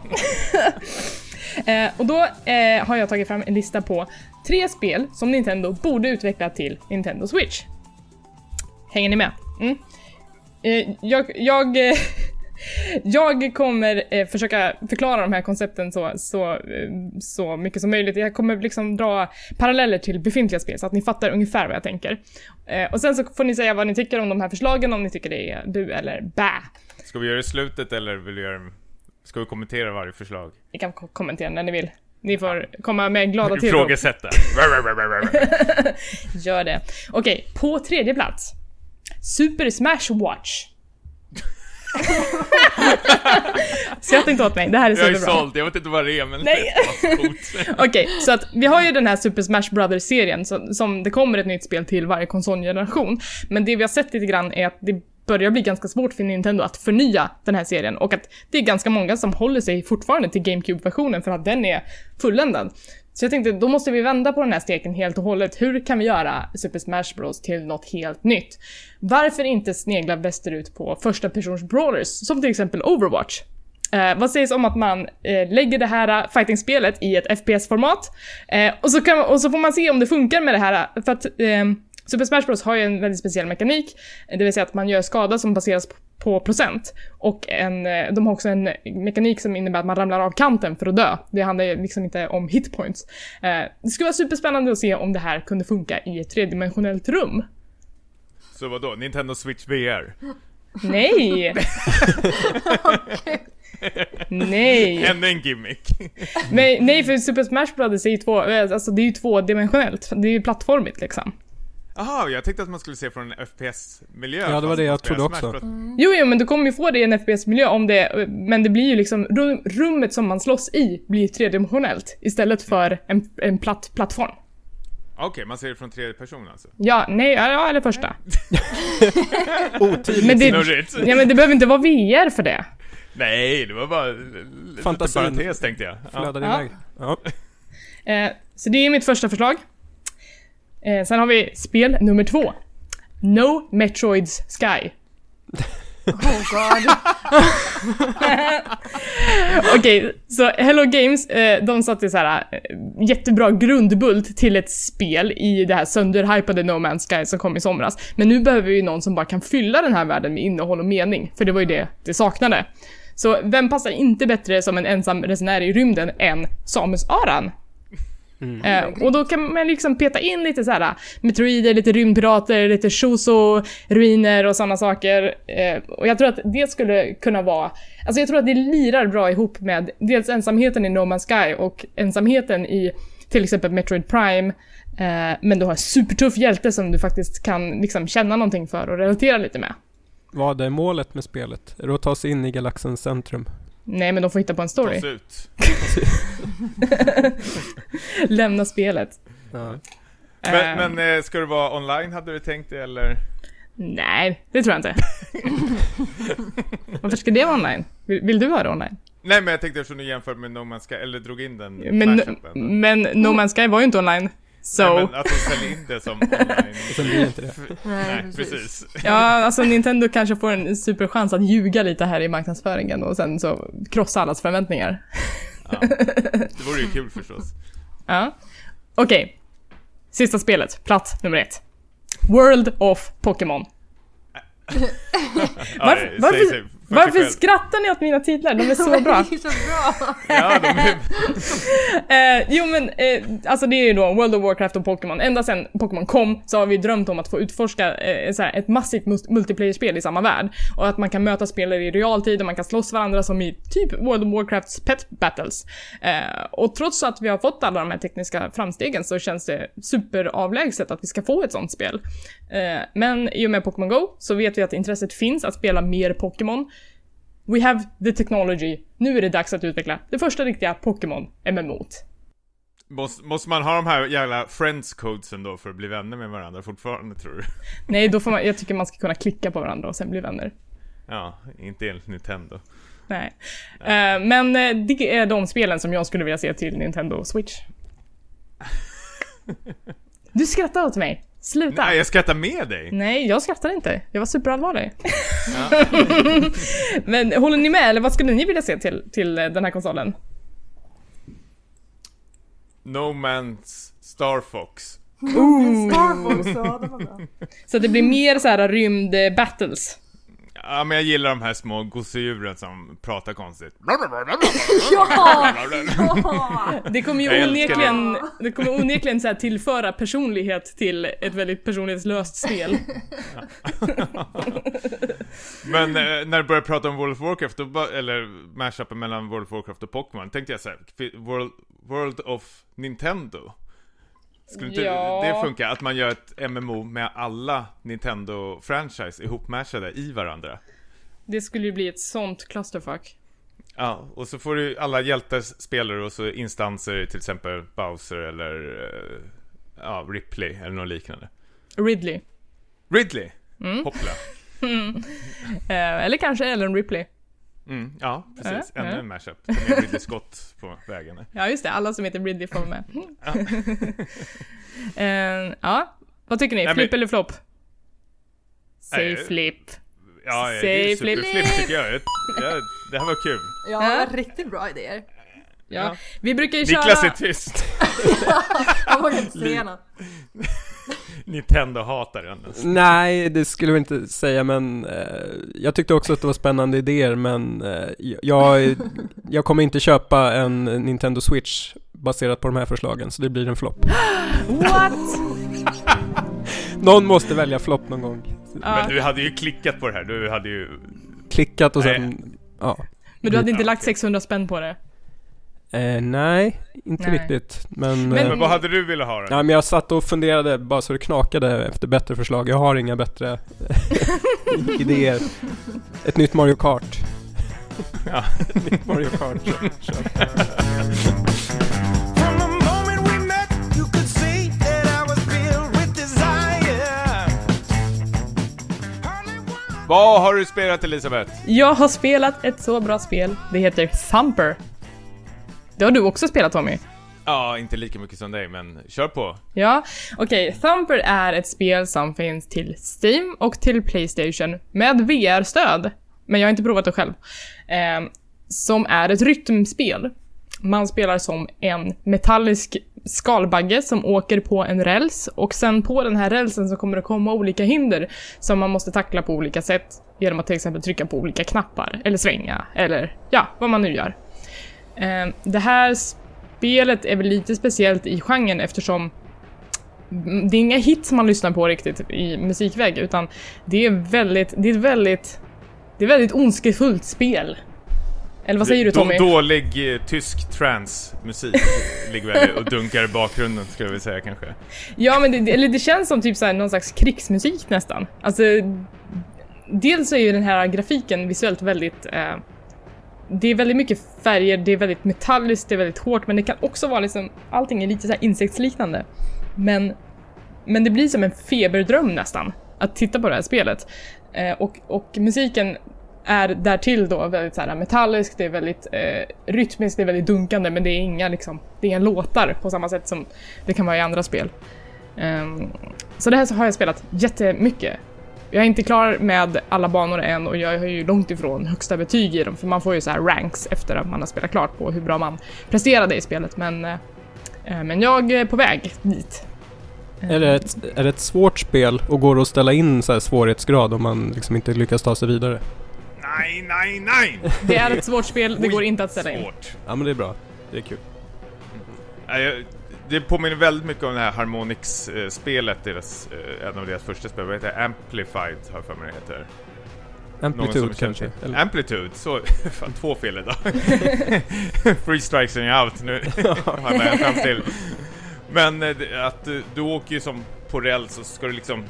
[LAUGHS] eh, och då eh, har jag tagit fram en lista på tre spel som Nintendo borde utveckla till Nintendo Switch. Hänger ni med? Mm. Eh, jag, jag, eh, jag kommer eh, försöka förklara de här koncepten så, så, eh, så mycket som möjligt. Jag kommer liksom dra paralleller till befintliga spel så att ni fattar ungefär vad jag tänker. Eh, och sen så får ni säga vad ni tycker om de här förslagen, om ni tycker det är bu eller bä. Ska vi göra det i slutet eller vill du göra Ska vi kommentera varje förslag? Ni kan ko- kommentera när ni vill. Ni får komma med glada [LAUGHS] tillrop. Ifrågasätta. [LAUGHS] Gör det. Okej, på tredje plats. Super Smash Watch. [LAUGHS] Skratta inte åt mig, det här är Jag är superbra. såld, jag vet inte vad det är men Nej. [LAUGHS] [LAUGHS] Okej, så att vi har ju den här Super Smash Brothers-serien som, som det kommer ett nytt spel till varje konsolgeneration. Men det vi har sett lite grann är att det börjar bli ganska svårt för Nintendo att förnya den här serien och att det är ganska många som håller sig fortfarande till GameCube-versionen för att den är fulländad. Så jag tänkte, då måste vi vända på den här steken helt och hållet. Hur kan vi göra Super Smash Bros till något helt nytt? Varför inte snegla västerut på första persons brawlers, som till exempel Overwatch? Eh, vad sägs om att man eh, lägger det här eh, fighting-spelet i ett FPS-format eh, och, så kan, och så får man se om det funkar med det här. Eh, för att eh, Super Smash Bros har ju en väldigt speciell mekanik, det vill säga att man gör skada som baseras på, procent. Och en, eh, de har också en mekanik som innebär att man ramlar av kanten för att dö. Det handlar liksom inte om hitpoints. Eh, det skulle vara superspännande att se om det här kunde funka i ett tredimensionellt rum. Så vadå, Nintendo Switch VR? Nej! [LAUGHS] Nej! Ännu en gimmick. Men, nej, för Super Smash Brothers är ju två, eh, alltså det är ju tvådimensionellt. Det är ju plattformigt liksom. Jaha, jag tänkte att man skulle se från en FPS-miljö. Ja, det var det jag trodde också. Bros. Jo, jo, men du kommer ju få det i en FPS-miljö om det, men det blir ju liksom, rum, rummet som man slåss i blir tredimensionellt istället för en, en platt plattform. Okej, man ser det från tredje person alltså. Ja, nej, ja, ja eller första. [LAUGHS] Otydligt. Men det, ja, men det behöver inte vara VR för det. Nej, det var bara Fantasin. lite parentes tänkte jag. Ja. Flödade Ja. iväg. Ja. Eh, så det är mitt första förslag. Eh, sen har vi spel nummer två. No Metroids Sky. Oh god. [LAUGHS] Okej, så Hello Games, eh, de satte så här eh, jättebra grundbult till ett spel i det här sönderhypade No Man's Sky som kom i somras. Men nu behöver vi ju någon som bara kan fylla den här världen med innehåll och mening, för det var ju det det saknade. Så vem passar inte bättre som en ensam resenär i rymden än Samus Aran? Eh, och då kan man liksom peta in lite så här meteorider, lite rymdpirater, lite Shuzo-ruiner och sådana saker. Eh, och jag tror att det skulle kunna vara... Alltså jag tror att det lirar bra ihop med dels ensamheten i No Man's Sky och ensamheten i till exempel Metroid Prime. Eh, men du har en supertuff hjälte som du faktiskt kan liksom känna någonting för och relatera lite med. Vad är målet med spelet? Är det att ta sig in i galaxens centrum? Nej, men de får hitta på en story. sig ut. [LAUGHS] Lämna spelet. Ja. Men, men eh, ska det vara online hade du tänkt det eller? Nej, det tror jag inte. [LAUGHS] Varför ska det vara online? Vill, vill du ha det online? Nej men jag tänkte eftersom du jämför med No Man's Sky, eller drog in den Men, mashupen. men No Man's Sky var ju inte online. Så, Nej, men att de säljer in det som [LAUGHS] online. Sen blir det inte det. Nej, precis. ja alltså Nintendo kanske får en superchans att ljuga lite här i marknadsföringen och sen så krossa allas förväntningar. Ja. Det vore ju kul förstås. [LAUGHS] Ja. Okej. Sista spelet, plats nummer ett. World of Pokémon. [LAUGHS] Ja, Varför- varför- skrattar ni åt mina titlar? De är så bra. [LAUGHS] Det är så bra. Ja, de är... [LAUGHS] Eh, jo men, eh, alltså det är ju då World of Warcraft och Pokémon. Ända sedan Pokémon kom så har vi drömt om att få utforska eh, så här, ett massivt multiplayer-spel i samma värld. Och att man kan möta spelare i realtid och man kan slåss varandra som i typ World of Warcrafts pet battles. Eh, och trots att vi har fått alla de här tekniska framstegen så känns det superavlägset att vi ska få ett sånt spel. Eh, men i och med Pokémon Go så vet vi att intresset finns att spela mer Pokémon. We have the technology. Nu är det dags att utveckla det första riktiga Pokémon MMO't. Måste, måste man ha de här jävla friends codesen då för att bli vänner med varandra fortfarande tror du? [LAUGHS] Nej, då får man, jag tycker man ska kunna klicka på varandra och sen bli vänner. Ja, inte enligt Nintendo. Nej. Eh, men eh, det är de spelen som jag skulle vilja se till Nintendo Switch. [LAUGHS] Du skrattar åt mig. Sluta. Nej, jag skrattar med dig! Nej, jag skrattar inte. Jag var superallvarlig. Ja. [LAUGHS] Men håller ni med, eller vad skulle ni vilja se till, till eh, den här konsolen? No Man's Star Fox. Star Fox, ja det var bra. Så att det blir mer så här rymd eh, battles. Ja, men jag gillar de här små gosedjuren som pratar konstigt. [LAUGHS] Ja! ja! [LAUGHS] Det kommer ju Jag onekligen, det kommer onekligen så här tillföra personlighet till ett väldigt personlighetslöst spel. [LAUGHS] Men eh, när du började prata om World of Warcraft, då, eller mashupen mellan World of Warcraft och Pokémon, tänkte jag såhär, World, World of Nintendo. Skulle inte Ja. det funka? Att man gör ett MMO med alla Nintendo-franchise ihopmashade i varandra? Det skulle ju bli ett sånt clusterfuck. Ja, och så får du alla hjältar spelare och så instanser, till exempel Bowser eller eh, ja, Ripley eller något liknande. Ridley. Ridley! Mm. Hoppla. [LAUGHS] Eh, eller kanske Ellen Ripley. Mm, ja, precis. Ja, Ännu ja. en mashup. Med Ridley Scott på vägen. Ja just det, alla som heter Ridley får vara med. [LAUGHS] Eh, ja, vad tycker ni? Nej, men- Flip eller flopp? Säg Nej, flipp. Ja, det Säg är flip. superflipp tycker jag. jag. Det här var kul. Ja, det var riktigt bra idéer. Ja. Ja. Vi brukar ju Niklas köra... är tyst. [LAUGHS] Jag vågar inte säga något. Nintendo-hataren. Nej, det skulle jag inte säga, men eh, jag tyckte också att det var spännande idéer, men eh, jag, jag kommer inte köpa en Nintendo Switch baserat på de här förslagen, så det blir en flopp. What? [LAUGHS] Någon måste välja flopp någon gång. Men du hade ju klickat på det här. Du hade ju... Klickat och sen, ja. men du hade inte lagt okej. 600 spänn på det? Eh, nej, inte Nej. riktigt. Men, Men- eh, Men vad hade du velat ha då? ja, men jag satt och funderade bara så det knakade efter bättre förslag. Jag har inga bättre [LAUGHS] idéer. Ett nytt Mario Kart. Ja. Ett nytt Mario Kart. [LAUGHS] Hardly one Vad har du spelat Elisabeth? Jag har spelat ett så bra spel. Det heter Thumper. Det har du också spelat Tommy. Ja, inte lika mycket som dig, men kör på. Ja, okej. Thumper är ett spel som finns till Steam och till Playstation med VR-stöd. Men jag har inte provat det själv. Ehm, som är ett rytmspel. Man spelar som en metallisk skalbagge som åker på en räls och sen på den här rälsen så kommer det komma olika hinder som man måste tackla på olika sätt genom att till exempel trycka på olika knappar eller svänga eller ja, vad man nu gör. Ehm, Det här spelet är väl lite speciellt i genren eftersom det är inga hits man lyssnar på riktigt i musikväg utan det är väldigt, det är ett väldigt, det är väldigt ondskefullt spel. Eller vad säger du Tommy? Dålig eh, tysk trance-musik [LAUGHS] ligger väl och dunkar i bakgrunden, skulle jag vilja säga kanske. Ja men det, eller det känns som typ såhär någon slags krigsmusik nästan. Alltså, dels är ju den här grafiken visuellt väldigt eh, det är väldigt mycket färger, det är väldigt metalliskt, det är väldigt hårt, men det kan också vara liksom, allting är lite så här insektsliknande. Men, men det blir som en feberdröm nästan, att titta på det här spelet. Eh, och, och musiken är därtill då väldigt så här metallisk, det är väldigt eh, rytmiskt, det är väldigt dunkande, men det är inga liksom, det är inga låtar på samma sätt som det kan vara i andra spel. Um, så det här så har jag spelat jättemycket. Jag är inte klar med alla banor än och jag har ju långt ifrån högsta betyg i dem för man får ju så här ranks efter att man har spelat klart på hur bra man presterade i spelet men, eh, eh, men jag är på väg dit. Är det, ett, är det ett svårt spel och går det att ställa in så här svårighetsgrad om man liksom inte lyckas ta sig vidare? Nej, nej, nej! Det är ett svårt spel, det går inte att ställa in. Svårt. Ja men det är bra. Det är kul. Det påminner väldigt mycket om det här Harmonix-spelet, deras, eh, en av deras första spel. Vad heter det? Amplified, har jag för mig det heter. Amplitude kanske? Eller? Amplitude, så... [LAUGHS] Fan, två fel idag. [LAUGHS] Free strikes and you're out. Nu har jag fram till. Men eh, att du, du åker ju som på räls och så ska du liksom...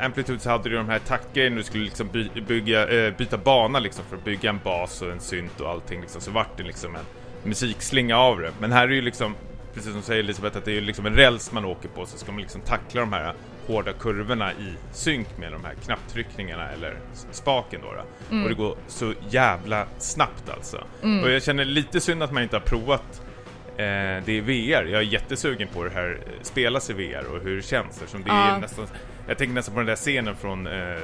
Amplitude så hade du de här taktgrejerna du skulle liksom by, bygga, eh, byta bana liksom för att bygga en bas och en synt och allting liksom. Så vart det liksom en musikslinga av det. Men här är ju liksom, precis som säger Elisabeth, att det är ju liksom en räls man åker på så ska man liksom tackla de här hårda kurvorna i synk med de här knapptryckningarna eller spaken då. då. Och det går så jävla snabbt alltså. Och jag känner lite synd att man inte har provat eh, det i VR. Jag är jättesugen på det här, eh, spelas i VR och hur det känns eftersom det Ja. är nästan, jag tänker nästan på den där scenen från eh,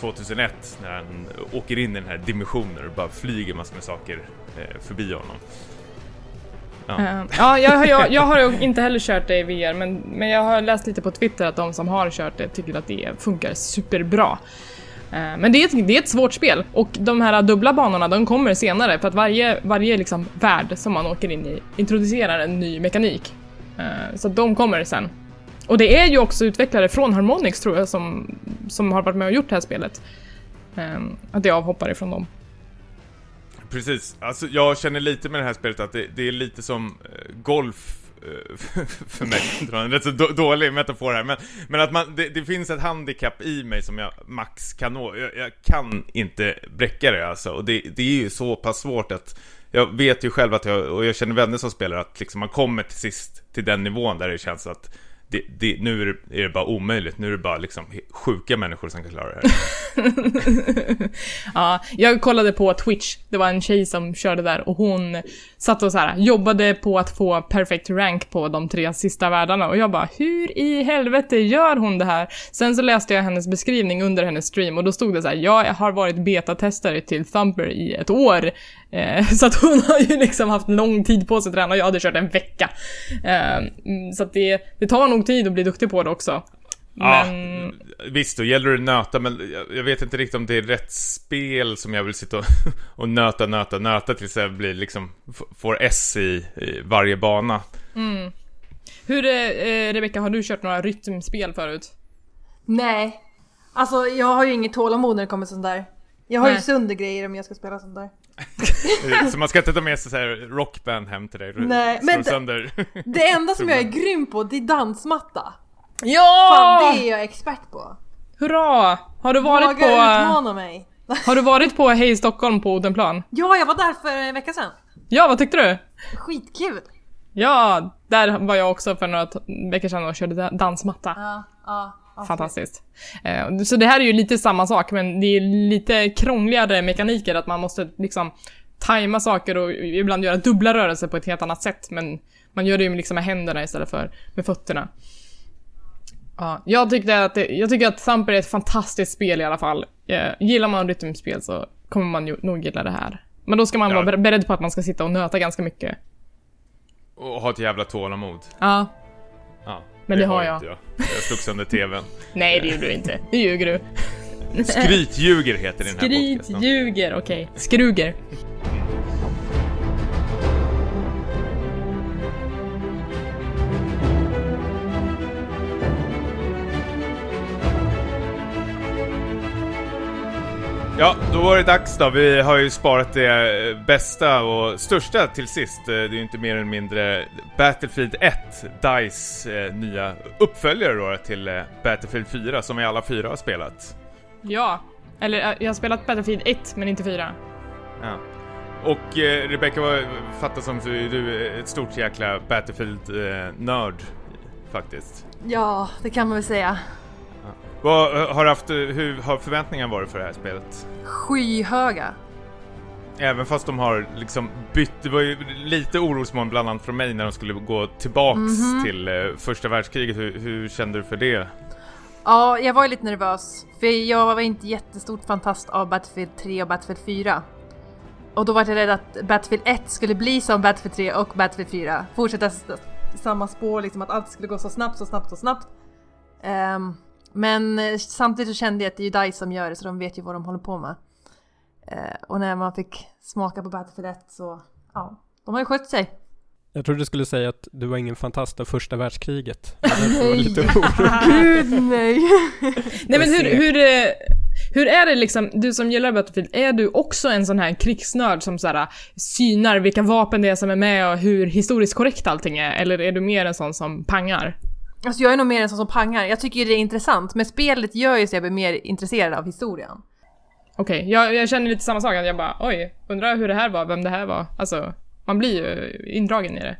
2001 när han åker in i den här dimensionen och bara flyger massor med saker eh, förbi honom. Ja. Eh, ja, jag, har- jag, jag har inte heller kört det i VR, men, men jag har läst lite på Twitter att de som har kört det tycker att det funkar superbra. Eh, men det är, ett, det är ett svårt spel och de här dubbla banorna de kommer senare för att varje, varje liksom värld som man åker in i introducerar en ny mekanik. Eh, så de kommer sen. Och det är ju också utvecklare från Harmonix tror jag som, som har varit med och gjort det här spelet. Att det avhoppar ifrån dem. Precis, alltså jag känner lite med det här spelet att det, det är lite som eh, golf eh, [LAUGHS] för mig, det var en rätt så dålig metafor här, men, men att man, det, det finns ett handikapp i mig som jag max kan nå, jag, jag kan inte bräcka det alltså, och det, det är ju så pass svårt att jag vet ju själv att jag, och jag känner vänner som spelar, att liksom man kommer till sist till den nivån där det känns att det, det, nu är det, är det bara omöjligt, nu är det bara liksom sjuka människor som kan klara det här. [LAUGHS] Ja, jag kollade på Twitch, det var en tjej som körde där och hon satt och så här, jobbade på att få perfect rank på de tre sista världarna och jag bara hur i helvete gör hon det här? Sen så läste jag hennes beskrivning under hennes stream och då stod det så här, jag har varit betatestare till Thumper i ett år. Eh, [LAUGHS] så att hon har ju liksom haft lång tid på sig att träna och jag hade kört en vecka. Eh, mm, så att det, det tar nog tid att bli duktig på det också. Ja, Men visst, då gäller det att nöta, men jag, vet inte riktigt om det är rätt spel som jag vill sitta och, [LAUGHS] och nöta, nöta, nöta tills jag blir liksom, får S i, i varje bana. hur, eh, Rebecka, har du kört några rytmspel förut? Nej. Alltså jag har ju inget tålamod när det kommer sånt där. Jag har ju Nej. sönder grejer om jag ska spela sånt där. Så man ska inte ta med sig så här rockband hem till dig? Nej, men- sönder. [LAUGHS] Det enda som jag är grym på, det är dansmatta. Ja! Fan, det är jag expert på. Hurra! Har du varit Våga på... utmana mig. [LAUGHS] Har du varit på Hej Stockholm på Odenplan? Ja, jag var där för en vecka sedan. Ja, vad tyckte du? Skitkul! Ja, där var jag också för några veckor sedan och körde da- dansmatta. Ja, ja. Fantastiskt. Eh, Så det här är ju lite samma sak, men det är lite krångligare mekaniker, att man måste liksom tajma saker och ibland göra dubbla rörelser på ett helt annat sätt, men man gör det ju liksom med händerna istället för med fötterna. Ja, jag, tyckte att det, jag tycker att Thumper är ett fantastiskt spel i alla fall. Eh, Gillar man rytmspel så kommer man ju nog gilla det här. Men då ska man Ja. vara ber- beredd på att man ska sitta och nöta ganska mycket. Och ha ett jävla tålamod. Ja, Ja, Men det har inte jag. Jag slog sönder TVn. [LAUGHS] nej det gjorde du inte. Det ljuger du. Skrytljuger heter den här podcasten. ljuger, okej. Skruger. Ja, då var det dags då. Vi har ju sparat det bästa och största till sist. Eh, Det är ju inte mer eller mindre Battlefield 1, DICE eh, nya uppföljare då till eh, Battlefield 4 som vi alla fyra har spelat. Ja. Eller jag har spelat Battlefield 1, men inte 4. Ja. Och eh, Rebecca, vad fattar som så är du ett stort jäkla Battlefield-nörd faktiskt. Ja, det kan man väl säga. Vad har du haft, eh, hur har förväntningarna varit för det här spelet? Skyhöga. Även fast de har liksom bytt, det var ju lite orosmoln bland annat från mig när de skulle gå tillbaks till eh, första världskriget. Hur, hur kände du för det? Ja, jag var lite nervös. För jag var inte jättestort fantast av Battlefield 3 och Battlefield 4. Och då var jag rädd att Battlefield 1 skulle bli som Battlefield 3 och Battlefield 4. Fortsätta samma spår, liksom att allt skulle gå så snabbt, så snabbt, så snabbt. Ehm, men eh, samtidigt så kände jag att det är ju DICE som gör det, så de vet ju vad de håller på med. Eh, och när man fick smaka på Battlefield 1 så, ja, de har ju skött sig. Jag trodde du skulle säga att du var ingen fantast av första världskriget. [LAUGHS] Orolig. [LAUGHS] Gud nej! Nej men hur, hur, eh, hur är det liksom, du som gillar Battlefield, är du också en sån här krigsnörd som såhär synar vilka vapen det är som är med och hur historiskt korrekt allting är? Eller är du mer en sån som pangar? Alltså jag är nog mer en sån som pangar. Jag tycker ju det är intressant, men spelet gör ju så jag blir mer intresserad av historien. Okej, jag, jag känner lite samma sak, att jag bara oj, undrar hur det här var, vem det här var. Alltså, man blir ju indragen i det.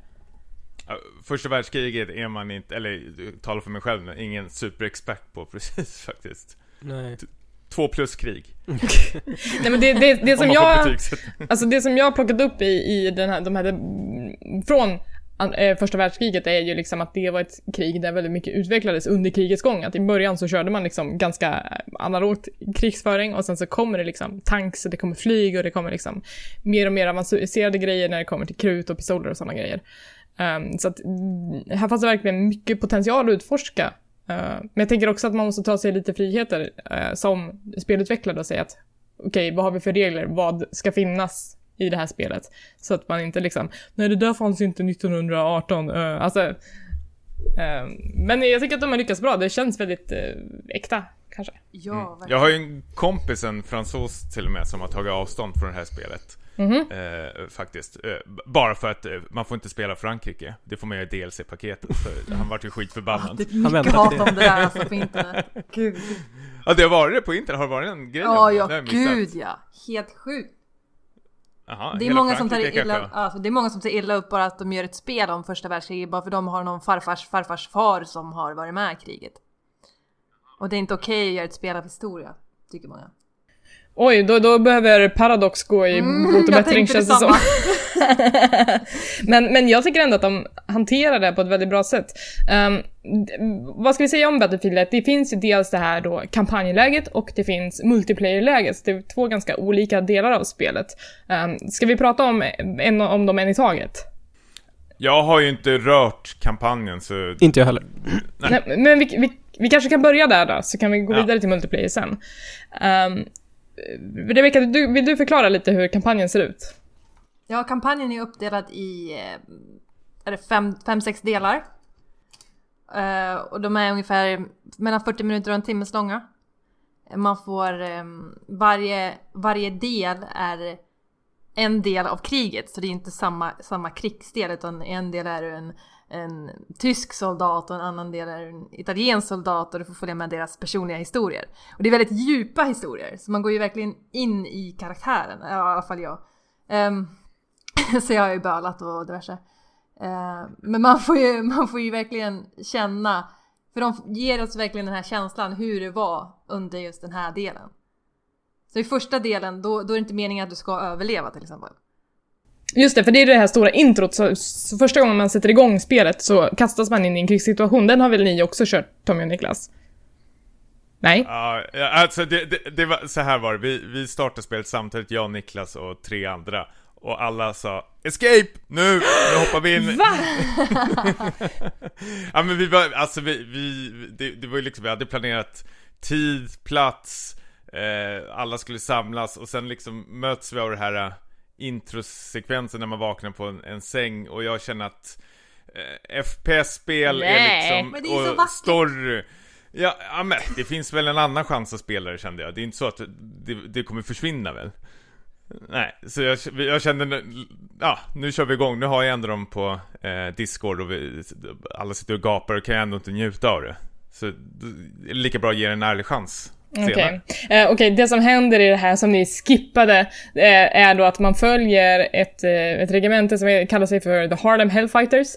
Första världskriget är man inte, eller talar för mig själv ingen superexpert på [LAUGHS] precis faktiskt. Nej. Två plus krig. [LAUGHS] Nej men det, det, det Om som jag... Alltså det som jag har plockat upp i, i den här, de här, från Eh, första världskriget är ju liksom att det var ett krig där väldigt mycket utvecklades under krigets gång. Att i början så körde man liksom ganska eh, analogt krigsföring och sen så kommer det liksom tanks och det kommer flyg och det kommer liksom mer och mer avancerade grejer när det kommer till krut och pistoler och sådana grejer. Um, så att mm, här fanns det verkligen mycket potential att utforska. Uh, men jag tänker också att man måste ta sig lite friheter uh, som spelutvecklare och säga att okej, vad har vi för regler? Vad ska finnas i det här spelet? Så att man inte liksom, nej det där fanns inte 1918. Uh, alltså, eh, men jag tycker att de har lyckats bra. Det känns väldigt eh, äkta, kanske. Ja, verkligen. Jag har ju en kompis, en fransos till och med, som har tagit avstånd från det här spelet. Mhm. Eh, faktiskt. Eh, bara för att eh, man får inte spela Frankrike. Det får man göra i DLC-paketet. [LAUGHS] Han vart ju skitförbannad. Det är mycket hat om det där alltså på [LAUGHS] internet. Gud. Ja, det har varit det på internet. Har det varit en grej Ja, ja, gud ja. Helt sjukt. Jaha, Det är, många som tar illa, alltså, det är många som tar illa upp bara att de gör ett spel om första världskriget bara för de har någon farfars farfars far som har varit med i kriget. Och det är inte okej att göra ett spel av historia, tycker många. Oj, då, då behöver Paradox gå i bot och Mm, bättring känns det som. men, men jag tycker ändå att de hanterar det på ett väldigt bra sätt. D- vad ska vi säga om Battlefield 1? Det finns ju dels det här då kampanjläget och det finns multiplayerläget. Så det är två ganska olika delar av spelet. Um, ska vi prata om, en, om dem en i taget? Jag har ju inte rört kampanjen så... Inte jag heller. [CLEARS THROAT] Nej, men vi, vi, vi kanske kan börja där då, så kan vi gå Ja. vidare till multiplayer sen. Um, Eh, Rebecka, du, vill du förklara lite hur kampanjen ser ut? Ja, kampanjen är uppdelad i eh, är det fem, fem, sex delar. Uh, och de är ungefär mellan 40 minuter och en timmes långa. Man får, um, varje, varje del är en del av kriget, så det är inte samma, samma krigsdel, utan en del är en, en tysk soldat och en annan del är en italiensk soldat och du får följa med deras personliga historier. Och det är väldigt djupa historier, så man går ju verkligen in i karaktären, ja, i alla fall jag. Um, [LAUGHS] så jag har ju bölat och diverse. Uh, men man får, ju, [LAUGHS] man får ju verkligen känna, för de ger oss verkligen den här känslan hur det var under just den här delen. Så i första delen, då, då är det inte meningen att du ska överleva till exempel. Just det, för det är det här stora introt, så, så första gången man sätter igång spelet så kastas man in i en krigssituation. Den har väl ni också kört, Tommy och Niklas? Nej? Ja, ja, alltså det, det, det var, så här var det, vi, vi startade spelet samtidigt, jag, Niklas och tre andra. Och alla sa 'Escape! Nu! Nu hoppar vi in' [LAUGHS] Va? [LAUGHS] Ja men vi var, alltså vi, vi det, det var ju liksom, vi hade planerat tid, plats, eh, alla skulle samlas och sen liksom möts vi av det här eh, introsekvensen när man vaknar på en, en säng och jag känner att eh, FPS-spel är liksom, men det är så och vackert. story Ja, ja men det finns väl en annan chans att spela det kände jag. Det är inte så att det, det kommer försvinna väl? Nej, så jag, jag kände, ja, nu kör vi igång. Nu har jag ändå dem på eh, Discord och vi, alla sitter och gapar och kan jag ändå inte njuta av det. Så det är lika bra att ge det en ärlig chans Okej, Eh, okej, det som händer i det här som ni skippade eh, är då att man följer ett, eh, ett regemente som kallar sig för The Harlem Hellfighters.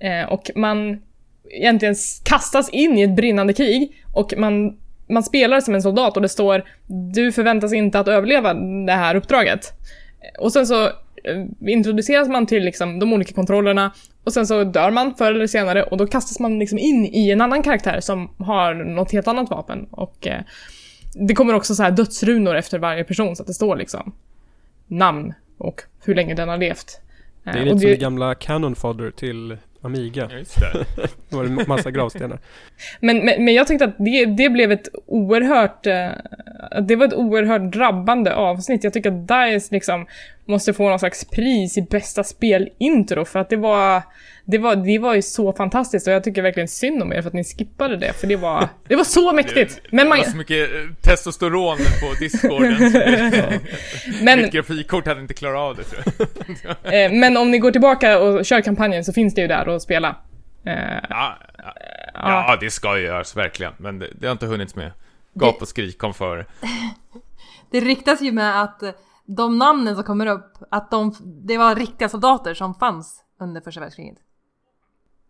Eh, och man egentligen kastas in i ett brinnande krig och man, man spelar som en soldat och det står du förväntas inte att överleva det här uppdraget. Och sen så eh, introduceras man till liksom de olika kontrollerna och sen så dör man förr eller senare och då kastas man liksom in i en annan karaktär som har något helt annat vapen och eh, det kommer också så här dödsrunor efter varje person så att det står liksom namn och hur länge den har levt. Det Eh, är och lite som det gamla Canon Fodder till Amiga. Ja, just det. [LAUGHS] Det var en massa gravstenar. Men, men, men jag tyckte att det, det blev ett oerhört... Eh, det var ett oerhört drabbande avsnitt. Jag tycker att DICE liksom måste få någon slags pris i bästa spelintro för att det var... Det var, det var ju så fantastiskt och jag tycker verkligen synd om er för att ni skippade det för det var... Det var så mäktigt! Men, det man, var så mycket eh, testosteron på discorden. så det- [LAUGHS] men, Mitt grafikkort hade inte klarat av det tror jag. eh, men om ni går tillbaka och kör kampanjen så finns det ju där att spela. Eh, Ja, ja, ja, det ska ju göras verkligen. Men det, det har inte hunnits med. Gap och skrik kom före. [LAUGHS] Det ryktas ju med att de namnen som kommer upp, att de, det var riktiga soldater som fanns under första världskriget.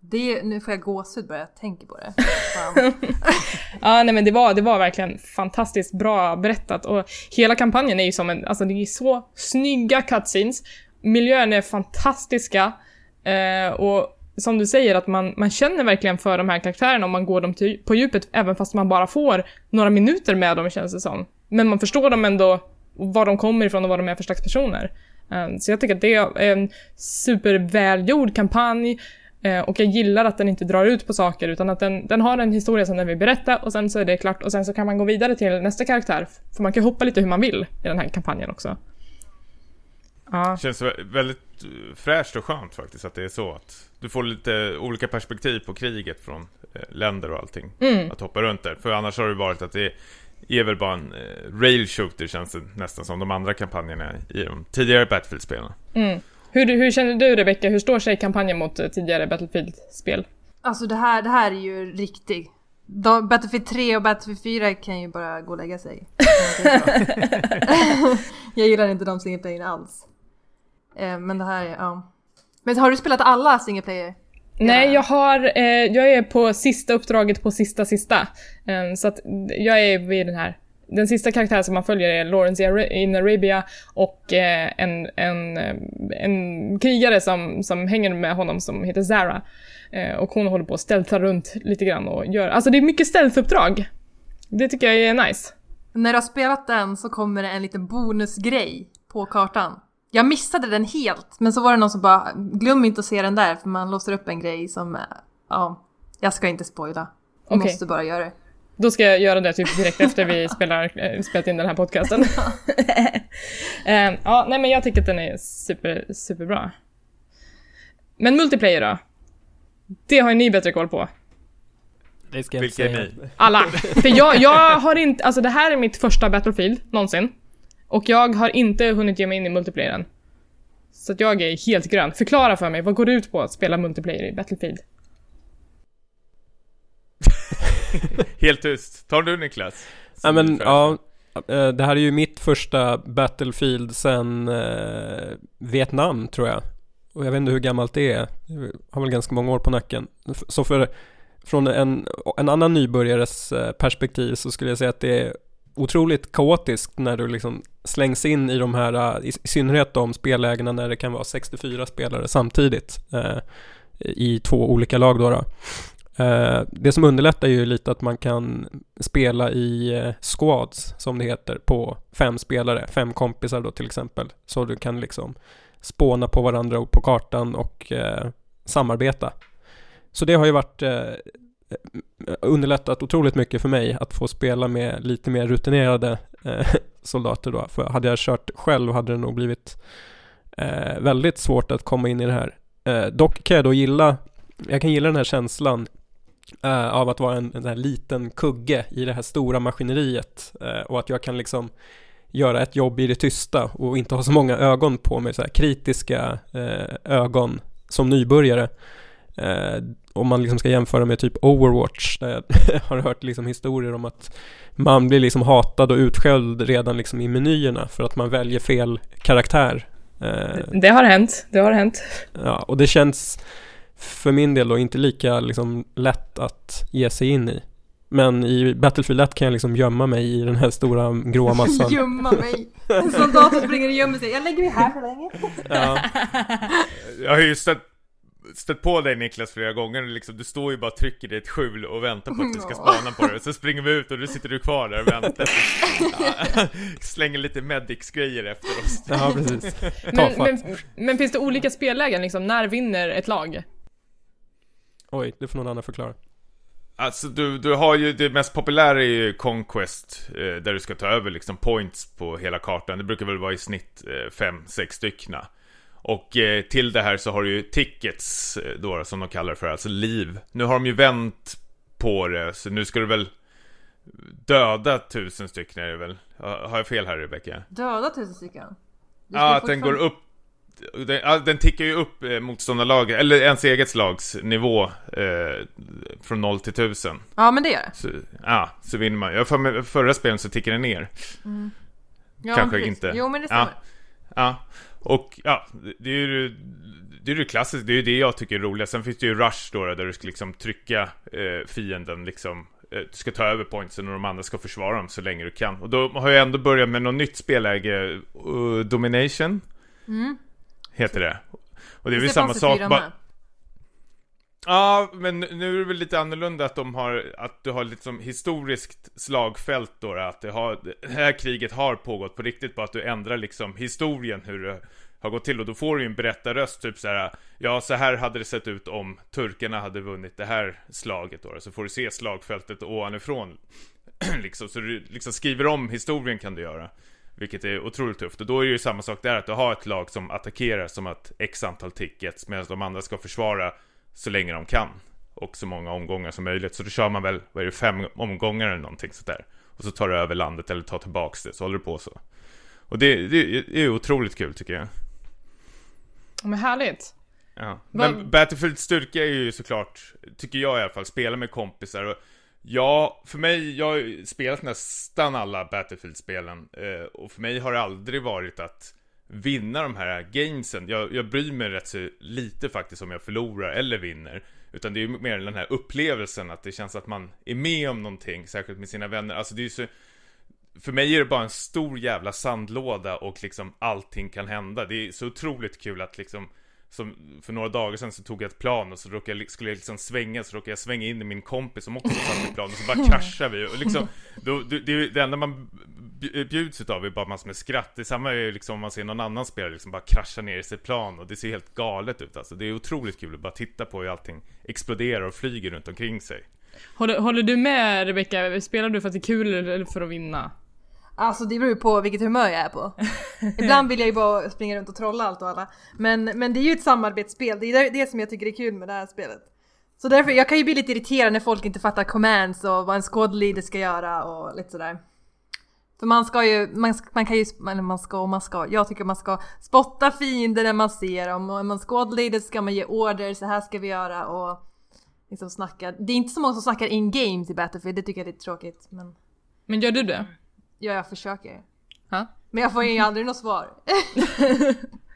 Det, nu får jag gåshud bara jag tänker på det. [LAUGHS] Ja, nej men det var, det var verkligen fantastiskt bra berättat och hela kampanjen är ju som en, alltså det är så snygga cutscenes, miljön är fantastiska eh, och som du säger att man, man känner verkligen för de här karaktärerna om man går dem till, på djupet även fast man bara får några minuter med dem känns det som. Men man förstår dem ändå, var de kommer ifrån och vad de är för slags personer. Eh, så jag tycker att det är en supervälgjord kampanj Eh, och jag gillar att den inte drar ut på saker utan att den, den har en historia som den vill berätta och sen så är det klart och sen så kan man gå vidare till nästa karaktär. För man kan hoppa lite hur man vill i den här kampanjen också. Ja, Känns vä- väldigt eh, fräscht och skönt faktiskt att det är så att du får lite olika perspektiv på kriget från eh, länder och allting. Mm. Att hoppa runt där. För annars har det varit att det är väl bara en eh, rail shooter känns det nästan som de andra kampanjerna i de tidigare Battlefield-spelen. mm. hur, hur känner du Rebecca? Hur står sig kampanjen mot eh, tidigare Battlefield-spel? Alltså det här, det här är ju riktig. De, Battlefield 3 och Battlefield 4 kan ju bara gå och lägga sig. [LAUGHS] jag gillar inte de single player alls. Eh, men det här, är- ja. Men har du spelat alla single player? Nej, jag har, eh, jag är på sista uppdraget på sista sista. Eh, så att jag är vid den här. Den sista karaktären som man följer är Lawrence in Arabia och eh, en, en, eh, en krigare som, som hänger med honom som heter Zara. Eh, och hon håller på att stealtha runt lite grann och gör, alltså det är mycket stealth-uppdrag. Det tycker jag är nice. När du har spelat den så kommer det en liten bonusgrej på kartan. Jag missade den helt, men så var det någon som bara glöm inte att se den där för man låser upp en grej som, eh, ja, jag ska inte spoila. Du Okej. måste bara göra det. Då ska jag göra det typ direkt efter vi [LAUGHS] spelar, eh, spelat in den här podcasten. [LAUGHS] Eh, ja, nej men jag tycker att den är super, superbra. Men multiplayer då? Det har ju ni bättre koll på. Det ska jag inte Vilka är säga. ni? Alla. För jag, jag [LAUGHS] har inte, alltså det här är mitt första Battlefield någonsin. Och jag har inte hunnit ge mig in i multiplayern. Så att jag är helt grön. Förklara för mig, vad går det ut på att spela multiplayer i Battlefield? [LAUGHS] Helt tyst. Tar du Niklas? Ja men ja, eh, det här är ju mitt första Battlefield sen eh, Vietnam tror jag. Och jag vet inte hur gammalt det är. Jag har väl ganska många år på nacken. Så för, från en, en annan nybörjares eh, perspektiv så skulle jag säga att det är otroligt kaotiskt när du liksom slängs in i de här, äh, i, synnerhet de spellägena när det kan vara 64 spelare samtidigt eh, i två olika lag då. då. Eh, det som underlättar är ju lite att man kan spela i eh, squads, som det heter, på fem spelare, fem kompisar då till exempel. Så du kan liksom spåna på varandra och på kartan och eh, samarbeta. Så det har ju varit eh, Eh, underlättat otroligt mycket för mig att få spela med lite mer rutinerade eh, [LAUGHS] soldater då. För hade jag kört själv hade det nog blivit eh, väldigt svårt att komma in i det här. Eh, dock kan jag då gilla, jag kan gilla den här känslan eh, av att vara en, en här liten kugge i det här stora maskineriet eh, och att jag kan liksom göra ett jobb i det tysta och inte ha så många ögon på mig, så här kritiska ögon som nybörjare. Om man liksom ska jämföra med typ Overwatch, där jag [LAUGHS] har hört liksom historier om att man blir liksom hatad och utskälld redan liksom i menyerna för att man väljer fel karaktär. Eh, Det har hänt, det har hänt. Ja, och det känns för min del då inte lika liksom lätt att ge sig in i. Men i Battlefield 1 kan jag liksom gömma mig i den här stora gråa [LAUGHS] massan. Gömma mig. [LAUGHS] En soldat som springer och gömmer sig. Jag lägger mig här för länge. ja, Jag har ju stött, stött på dig Niklas flera gånger och liksom, du står ju bara och trycker i ett skjul och väntar på att vi ska spana på det. Så springer vi ut och då sitter du kvar där och väntar. [LAUGHS] Ja, Slänger lite medics-grejer efter oss. ja precis. Men, men, men finns det olika spellägen liksom? När vinner ett lag? Oj, det får någon annan förklara. Alltså du, du har ju, det mest populära är ju Conquest, eh, där du ska ta över liksom points på hela kartan. Det brukar väl vara i snitt 5-6 styckna. Och eh, till det här så har du ju tickets eh, då, som de kallar för, alltså liv. Nu har de ju vänt på det, så nu ska du väl döda tusen stycken är det väl? Har jag fel här Rebecka? Döda tusen stycken. Ja, att den går upp den, den tickar ju upp eh, motståndarlaget, eller ens eget lags nivå eh, från 0 till 1000. Ja men det gör det. Ja, så vinner man. Jag med förra spelen så tickar den ner. Ja, Kanske precis. inte. Jo men det Ja. stämmer. Ja, och ja, det är ju det, är det klassiskt, det är ju det jag tycker är roligt. Sen finns det ju Rush då, där du ska liksom trycka eh, fienden liksom. Eh, du ska ta över pointsen och de andra ska försvara dem så länge du kan. Och då har jag ändå börjat med något nytt spelläge, uh, Domination. Heter det. Och det är väl samma sak. bara-. Ja, men nu är det väl lite annorlunda att de har, att du har liksom historiskt slagfält då, att det, har, det här kriget har pågått på riktigt, bara att du ändrar liksom historien hur det har gått till och då får du ju en berättarröst typ så här. Ja, så här hade det sett ut om turkarna hade vunnit det här slaget då, så får du se slagfältet ovanifrån [CLEARS THROAT] liksom, så du liksom skriver om historien kan du göra. Vilket är otroligt tufft. Och då är det ju samma sak där, att du har ett lag som attackerar som att x antal tickets, medan de andra ska försvara så länge de kan. Och så många omgångar som möjligt. Så då kör man väl, vad är det, fem omgångar eller någonting sådär. Och så tar du över landet eller tar tillbaks det, så håller du på så. Och det, det, det är otroligt kul tycker jag. Ja, Men härligt. Ja. Men Battlefields styrka är ju såklart, tycker jag i alla fall, spela med kompisar och Ja, för mig, jag har ju spelat nästan alla Battlefield-spelen eh, och för mig har det aldrig varit att vinna de här gamesen. Jag, jag bryr mig rätt så lite faktiskt om jag förlorar eller vinner. Utan det är ju mer den här upplevelsen att det känns att man är med om någonting, särskilt med sina vänner. Alltså det är ju så för mig är det bara en stor jävla sandlåda och liksom allting kan hända. Det är så otroligt kul att liksom som för några dagar sedan så tog jag ett plan och så råkade jag, skulle jag liksom svänga så råkade jag svänga in i min kompis som också satt i plan och så bara [LAUGHS] kraschade vi och liksom då, det, det, enda man bjuds utav är bara massor med skratt. Det samma är ju liksom om man ser någon annan spelare liksom bara krascha ner i sitt plan och det ser helt galet ut alltså. Det är otroligt kul att bara titta på hur allting exploderar och flyger runt omkring sig. Håller, håller du med Rebecca? Spelar du för att det är kul eller för att vinna? Alltså det beror ju på vilket humör jag är på. [LAUGHS] Ibland vill jag ju bara springa runt och trolla allt och alla. Men, men det är ju ett samarbetsspel, det är det- det som jag tycker är kul med det här spelet. Så därför, jag kan ju bli lite irriterad när folk inte fattar commands och vad en squad leader ska göra och lite sådär. För man ska ju, man, ska- man kan ju, eller man ska och man ska, jag tycker man ska spotta fiender när man ser dem och är man då ska man ge order, så här ska vi göra och liksom snacka. Det är inte så många som snackar in games i Battlefield, det tycker jag är lite tråkigt men Men gör du det? ja, jag försöker. Ja. Men jag får ju aldrig något svar. [LAUGHS]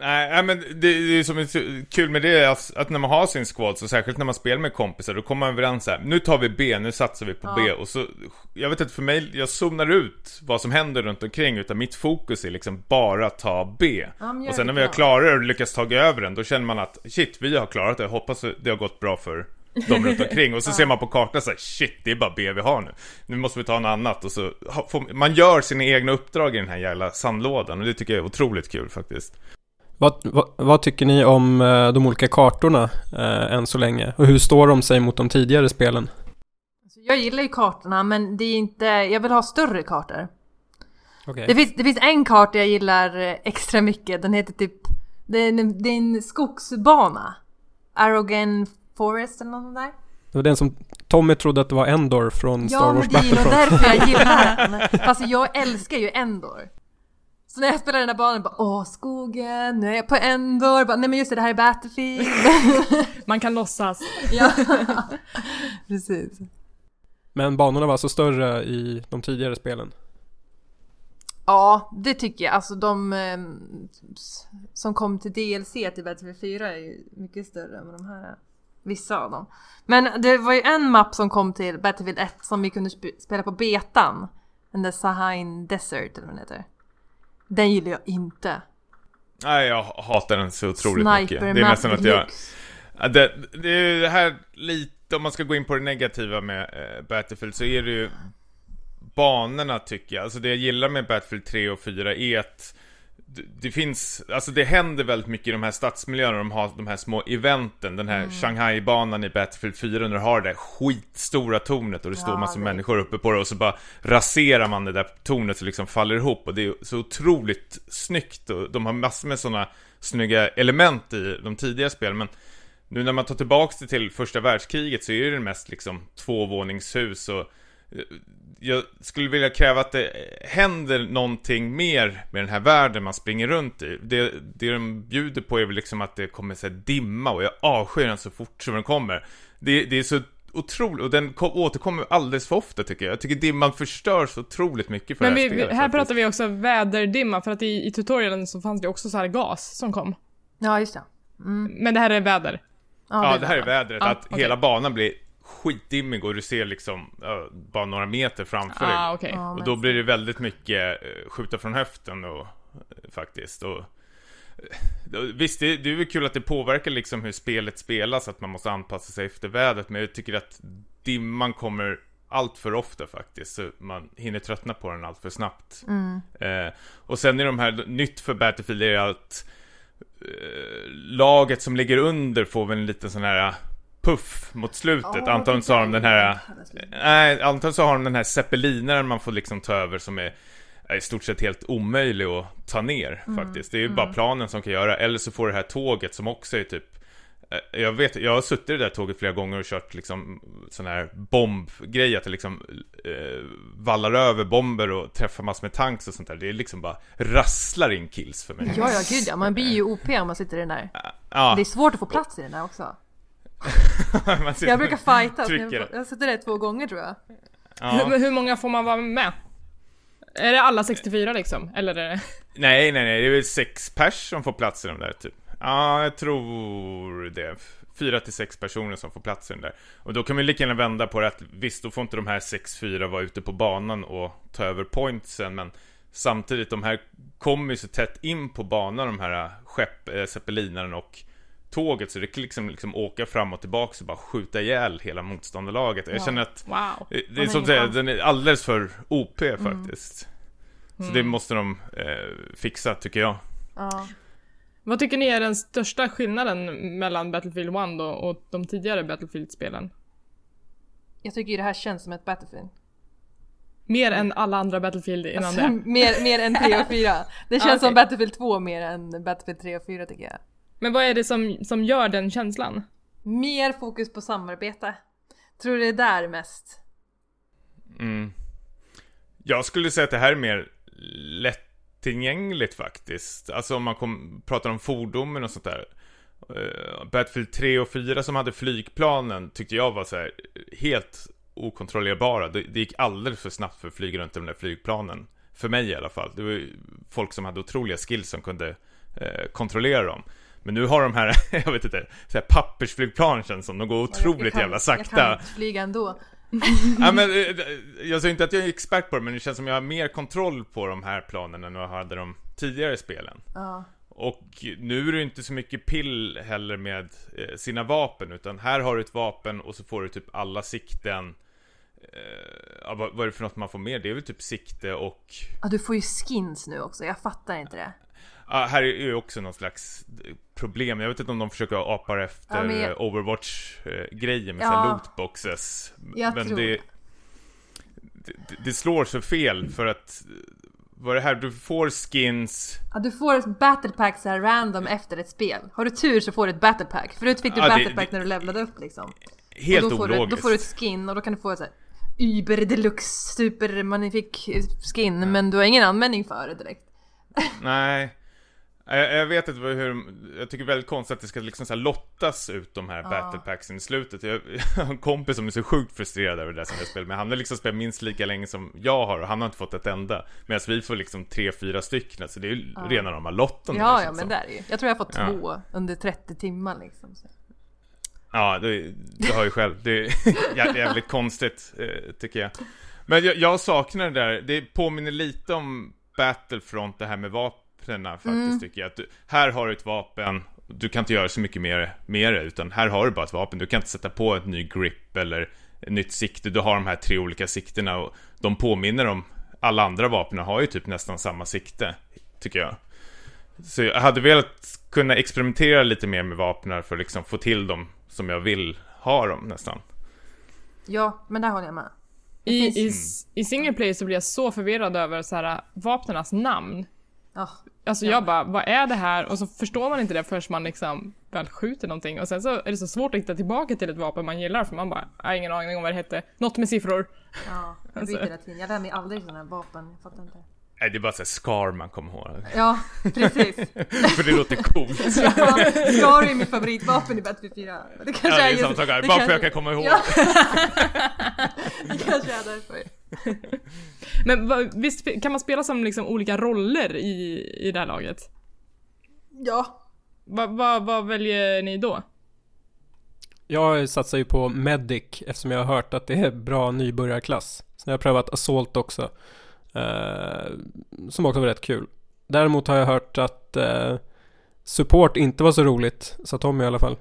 Nej, men det, det är som är kul med det att, att när man har sin squad, så särskilt när man spelar med kompisar, då kommer man överens så här. Nu tar vi B, nu satsar vi på B. Och så, jag vet inte, för mig, jag zonar ut vad som händer runt omkring, utan mitt fokus är liksom bara att ta B. Ja, och sen när vi har klarat det och lyckats ta över den, då känner man att shit, vi har klarat det, hoppas det har gått bra för de runt omkring. Och så [LAUGHS] ser man på kartan så här, shit, det är bara B vi har nu. Nu måste vi ta något annat. Och så får, man gör sina egna uppdrag i den här jävla sandlådan. Och det tycker jag är otroligt kul faktiskt. Vad, vad, vad tycker ni om eh, de olika kartorna eh, än så länge? Och hur står de sig mot de tidigare spelen? Så jag gillar ju kartorna men det är inte, jag vill ha större kartor. Okej. Det finns, det finns en karta jag gillar eh, extra mycket, den heter typ, det är en, det är en skogsbana. Arrogant Forest eller något där. Det var den som Tommy trodde att det var Endor från Star Ja Wars men det är ju Battlefront. därför jag [LAUGHS] gillar den. Fast jag älskar ju Endor. Så när jag spelar den här banan bara åh skogen, nu är jag på Endor, bara, nej men just det, det här är Battlefield. [LAUGHS] [LAUGHS] Man kan låtsas. ja, precis. Men banorna var alltså större i de tidigare spelen. Ja, det tycker jag. Alltså de ehm, som kom till DLC till Battlefield 4 är ju mycket större än vad de här är. Vissa av dem. Men det var ju en mapp som kom till Battlefield 1 som vi kunde sp- spela på betan. Den där Sahain Desert eller vad den heter. Den gillar jag inte. Nej, jag hatar den så otroligt Sniper mycket. Det är nästan att jag... Det, det är ju det här lite, om man ska gå in på det negativa med eh, Battlefield så är det ju banorna tycker jag. Alltså det jag gillar med Battlefield 3 och 4 är att det, det finns, alltså det händer väldigt mycket i de här stadsmiljöerna, de har de här små eventen, den Mm. här Shanghai-banan i Battlefield 4 när du har det där skitstora tornet och det står Ja, massor det- människor uppe på det och så bara raserar man det där tornet så liksom faller ihop. Och det är så otroligt snyggt och de har massor med sådana snygga element i de tidiga spelen men nu när man tar tillbaks det till första världskriget så är det mest liksom tvåvåningshus och eh, jag skulle vilja kräva att det händer någonting mer med den här världen man springer runt i. Det, det de bjuder på är väl liksom att det kommer så här dimma och jag avskyr den så fort som den kommer. Det, det är så otroligt, och den ko- återkommer alldeles för ofta tycker jag. Jag tycker dimman förstör så otroligt mycket för Men det här vi, spelet. här pratar vi också väderdimma, för att i, i tutorialen så fanns det också så här gas som kom. Ja, just det. Mm. Men det här är väder. Ja, det här är vädret. Ja, att okej. hela banan blir skitdimmig och du ser liksom ja, bara några meter framför dig. Ah, okej. Ja, Och men- då blir det väldigt mycket eh, skjuta från höften och eh, faktiskt. Och, eh, visst, det, det är väl kul att det påverkar liksom hur spelet spelas, att man måste anpassa sig efter vädret. Men jag tycker att dimman kommer allt för ofta faktiskt. Så man hinner tröttna på den allt för snabbt. Eh, och sen är de här, nytt för Battlefield är att eh, laget som ligger under får väl en liten sån här puff mot slutet. Antagligen så har de den här Nej, antagligen så har de den här zeppelinaren man får liksom ta över som är är i stort sett helt omöjlig att ta ner faktiskt. Det är ju bara planen som kan göra. Eller så får det här tåget som också är typ eh, jag vet, jag har suttit i det där tåget flera gånger och kört liksom sån här bombgrej att det liksom eh, vallar över bomber och träffar massor med tanks och sånt där. Det är liksom bara rasslar in kills för mig. Ja, ja, gud ja. Man blir ju OP om man sitter i den där. Ja, Det är svårt att få plats i den där också. [LAUGHS] Jag brukar fighta. så trycker. Jag har suttit där två gånger tror jag. Ja. Hur, hur många får man vara med? Är det alla 64 liksom? Eller är det... Nej, nej, nej, det är väl sex pers som får plats i den där typ. Ja, jag tror det. Fyra till sex personer som får plats i den där. Och då kan vi lika gärna vända på det att visst, då får inte de här sex, fyra vara ute på banan och ta över pointsen, men samtidigt, de här kommer ju så tätt in på banan, de här skepp, äh, zeppelinaren och tåget, så det kan liksom, liksom åka fram och tillbaka och bara skjuta ihjäl hela motståndarlaget. Jag känner att Wow. det det är som säger, chans. den är alldeles för OP faktiskt. Så Mm. det måste de eh, fixa, tycker jag. Ja. Vad tycker ni är den största skillnaden mellan Battlefield 1 då och de tidigare Battlefield-spelen? Jag tycker ju det här känns som ett Battlefield. Mer än alla andra Battlefield innan Alltså, det. mer, mer än 3 och 4. Det [LAUGHS] känns okej. som Battlefield 2 mer än Battlefield 3 och 4 tycker jag. Men vad är det som, som gör den känslan? Mer fokus på samarbete. Tror det är där mest. Mm. Jag skulle säga att det här är mer lättillgängligt faktiskt. Alltså om man kom, pratar om fordomen och sånt där. Uh, Battlefield 3 och 4 som hade flygplanen tyckte jag var så här helt okontrollerbara. Det, det gick alldeles för snabbt för att flyga runt de där flygplanen. För mig i alla fall. Det var ju folk som hade otroliga skills som kunde eh, kontrollera dem. Men nu har de här, [LAUGHS] jag vet inte, så här pappersflygplan känns som, de går otroligt jag kan, jävla Jag sakta. kan inte flyga ändå. [LAUGHS] ja, men, eh, jag säger inte att jag är expert på det, men det känns som jag har mer kontroll på de här planen än jag hade de tidigare spelen. Ja. Och nu är det inte så mycket pill heller med eh, sina vapen, utan här har du ett vapen och så får du typ alla sikten. Eh, ja, vad, vad är det för något man får mer? Det är väl typ sikte och... ja, du får ju skins nu också, jag fattar inte det. Ja, här är ju också någon slags problem. Jag vet inte om de försöker apa efter Ja, jag- Overwatch-grejer med Ja. ja. lootboxes. Jag men tror- det, det, det slår så fel för att vad är det här? Du får skins Ja, du får battle pack så här random efter ett spel. Har du tur så får du ett battle pack. Förut fick du Ja, battle pack när du levlade upp liksom. helt och då får, du, ologiskt. då får du ett skin och då kan du få ett så här Uber deluxe super magnifik skin men du har ingen användning för det direkt. Nej. Jag, jag vet inte hur, jag tycker det är väldigt konstigt att det ska liksom så lottas ut de här battle packsen i slutet. Jag, [LAUGHS] jag har en kompis som är så sjukt frustrerad över det där som jag spelar med. Han har liksom spelat minst lika länge som jag har och han har inte fått ett enda. Medan vi får liksom tre, fyra stycken. Så det är ju rena rama lotten. Ja, där, ja men det är ju. Jag tror jag har fått Ja. två under 30 timmar liksom. Så. Ja, det, du har ju själv. Det är [LAUGHS] jä- jävligt konstigt, eh, tycker jag. Men jag, jag saknar det där. Det påminner lite om Battlefront, det här med vapnen faktiskt, Mm. tycker jag. Att du, här har du ett vapen, du kan inte göra så mycket mer med det, utan här har du bara ett vapen. Du kan inte sätta på ett ny grip eller ett nytt sikte. Du har de här tre olika siktena och de påminner om alla andra vapen har ju typ nästan samma sikte, tycker jag. Så jag hade velat kunna experimentera lite mer med vapnen för att liksom få till dem som jag vill ha dem nästan. Ja, men där håller jag med. Det I, finns- i, s- I single player så blir jag så förvirrad över så här, vapnens namn. Ja. Alltså jag bara, vad är det här? Och så förstår man inte det förrän man liksom väl skjuter någonting. Och sen så är det så svårt att hitta tillbaka till ett vapen man gillar för man bara, jag har ingen aning om vad det hette. Något med siffror. Ja, jag [LAUGHS] Alltså. byter hela tiden. Jag lär mig aldrig sådana här vapen. Jag fattar inte. Nej, det är bara så här Scar man kommer ihåg. Ja, precis. [LAUGHS] för det låter coolt. [LAUGHS] Ja, Scar är mitt favoritvapen i Battlefield 4. Det Ja, kanske det är just- samma sak här. Bara för kanske- jag kan komma ihåg. Ja. det kanske är därför. [LAUGHS] Men visst kan man spela som liksom olika roller i, i det här laget? Ja. Vad vad- vad väljer ni då? Jag satsar ju på Medic eftersom jag har hört att det är bra nybörjarklass. Sen har jag prövat Assault också. Eh, som också var rätt kul. Däremot har jag hört att eh, support inte var så roligt, sa Tommy i alla fall.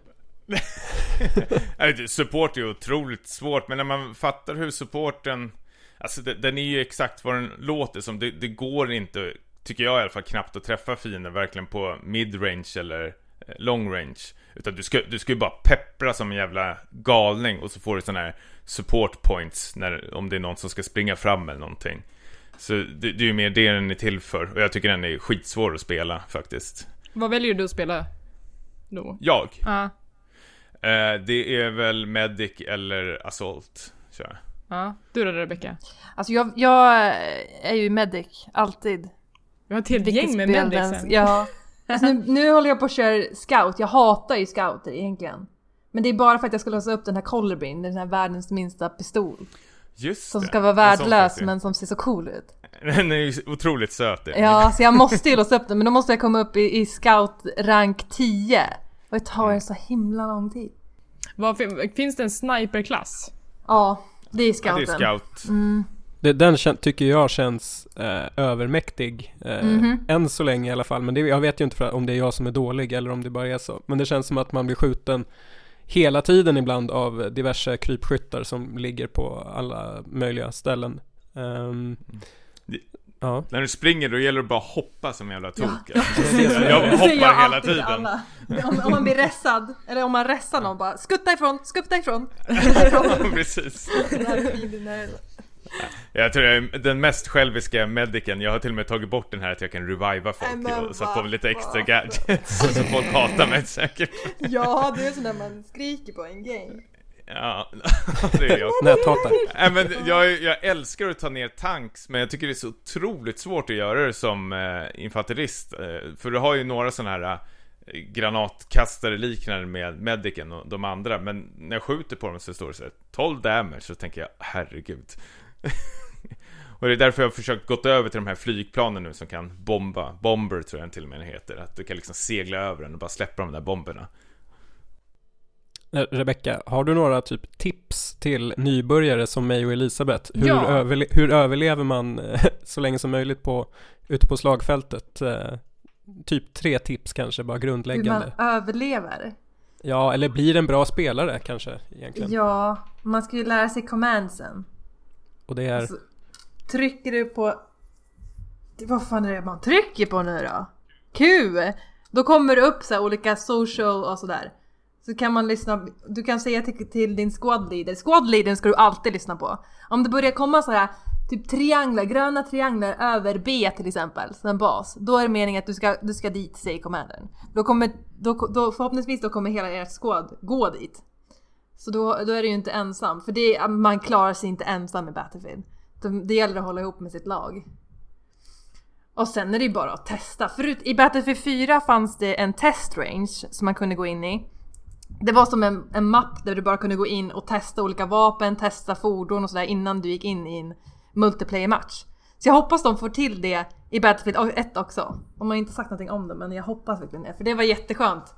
[LAUGHS] Support är ju otroligt svårt, men när man fattar hur supporten... Alltså den är ju exakt vad den låter som. Det, det går inte, tycker jag i alla fall, knappt att träffa fienden verkligen på mid-range eller eh, long range. Utan du ska, du ska ju bara peppra som en jävla galning och så får du sådana här support points när, om det är någon som ska springa fram eller någonting. Så det, det är ju mer det den är till för. Och jag tycker den är skitsvår att spela faktiskt. Vad väljer du att spela då? Jag? Ja, Eh, det är väl Medic eller Assault, kör jag. Ja. Du då Rebecca? Alltså jag, jag är ju medic, alltid. Vi har ett helt gäng med spel medics den- här. Ja. [LAUGHS] Alltså nu, nu håller jag på att köra scout, jag hatar ju scouter egentligen. Men det är bara för att jag ska låsa upp den här Colibrin, den här världens minsta pistol. Just Som det. ska vara värdelös men som ser så cool ut. [LAUGHS] Den är ju otroligt söt. den. Ja, så jag måste ju låsa upp den men då måste jag komma upp i, i scout rank 10. Och det tar ju så himla lång tid. Fin- finns det en sniperklass? Ja, det är Ja, scouten. det är scout. Det, den tycker jag känns eh, övermäktig. Eh, Mhm. Än så länge i alla fall. Men det, jag vet ju inte för, om det är jag som är dålig eller om det bara är så. Men det känns som att man blir skjuten hela tiden ibland av diverse krypskyttar som ligger på alla möjliga ställen. Ehm, Det- ja. När du springer då gäller det bara att hoppa som en jävla tok. ja, jag, hoppar jag hela tiden. Om, om man blir ressad, eller om man ressar någon bara skutta ifrån, skutta ifrån. [LAUGHS] Precis. Jag tror jag är den mest själviska medicen. Jag har till och med tagit bort den här att jag kan reviva folk Nej, och så får vi lite extra gadgets. [LAUGHS] Så folk hatar mig säkert. Ja, det är sån där man skriker på en game. Ja, [LAUGHS] det är jag. Näthatar. Nej men jag, jag älskar att ta ner tanks, men jag tycker det är så otroligt svårt att göra det som eh, infanterist. Eh, för du har ju några sådana här eh, granatkastare liknande med Medicen och de andra, men när jag skjuter på dem så står det så här 12 damage, så tänker jag herregud. [LAUGHS] och det är därför jag har försökt gått över till de här flygplanen nu som kan bomba, bomber tror jag till och med den heter, att du kan liksom segla över den och bara släppa de där bomberna. Eh, Rebecka, har du några typ tips till nybörjare som mig och Elisabeth? Hur, Ja. överle- hur överlever man eh, [LAUGHS] så länge som möjligt på, ute på slagfältet? Eh, Typ tre tips kanske, bara Hur grundläggande. man överlever. Ja, eller blir en bra spelare kanske egentligen. Ja, man ska ju lära sig commandsen. Och det är, Så trycker du på... Vad fan är det man trycker på nu då? Q! Då kommer det upp så olika social och sådär. Så kan man lyssna, du kan säga till, till din squad leader, squad leader ska du alltid lyssna på. Om det börjar komma så här typ trianglar, gröna trianglar över B till exempel, som en bas. Då är det meningen att du ska, du ska dit, säger commandern. Då kommer, då, då, förhoppningsvis då kommer hela ert squad gå dit. Så då, då är du ju inte ensam, för det, man klarar sig inte ensam i Battlefield. Det, det gäller att hålla ihop med sitt lag. Och sen är det ju bara att testa. Förut, I Battlefield 4 fanns det en test range som man kunde gå in i. Det var som en, en mapp där du bara kunde gå in och testa olika vapen, testa fordon och sådär innan du gick in i en multiplayer-match. Så jag hoppas de får till det i Battlefield 1 också. De har inte sagt någonting om det men jag hoppas verkligen det. För det var jätteskönt.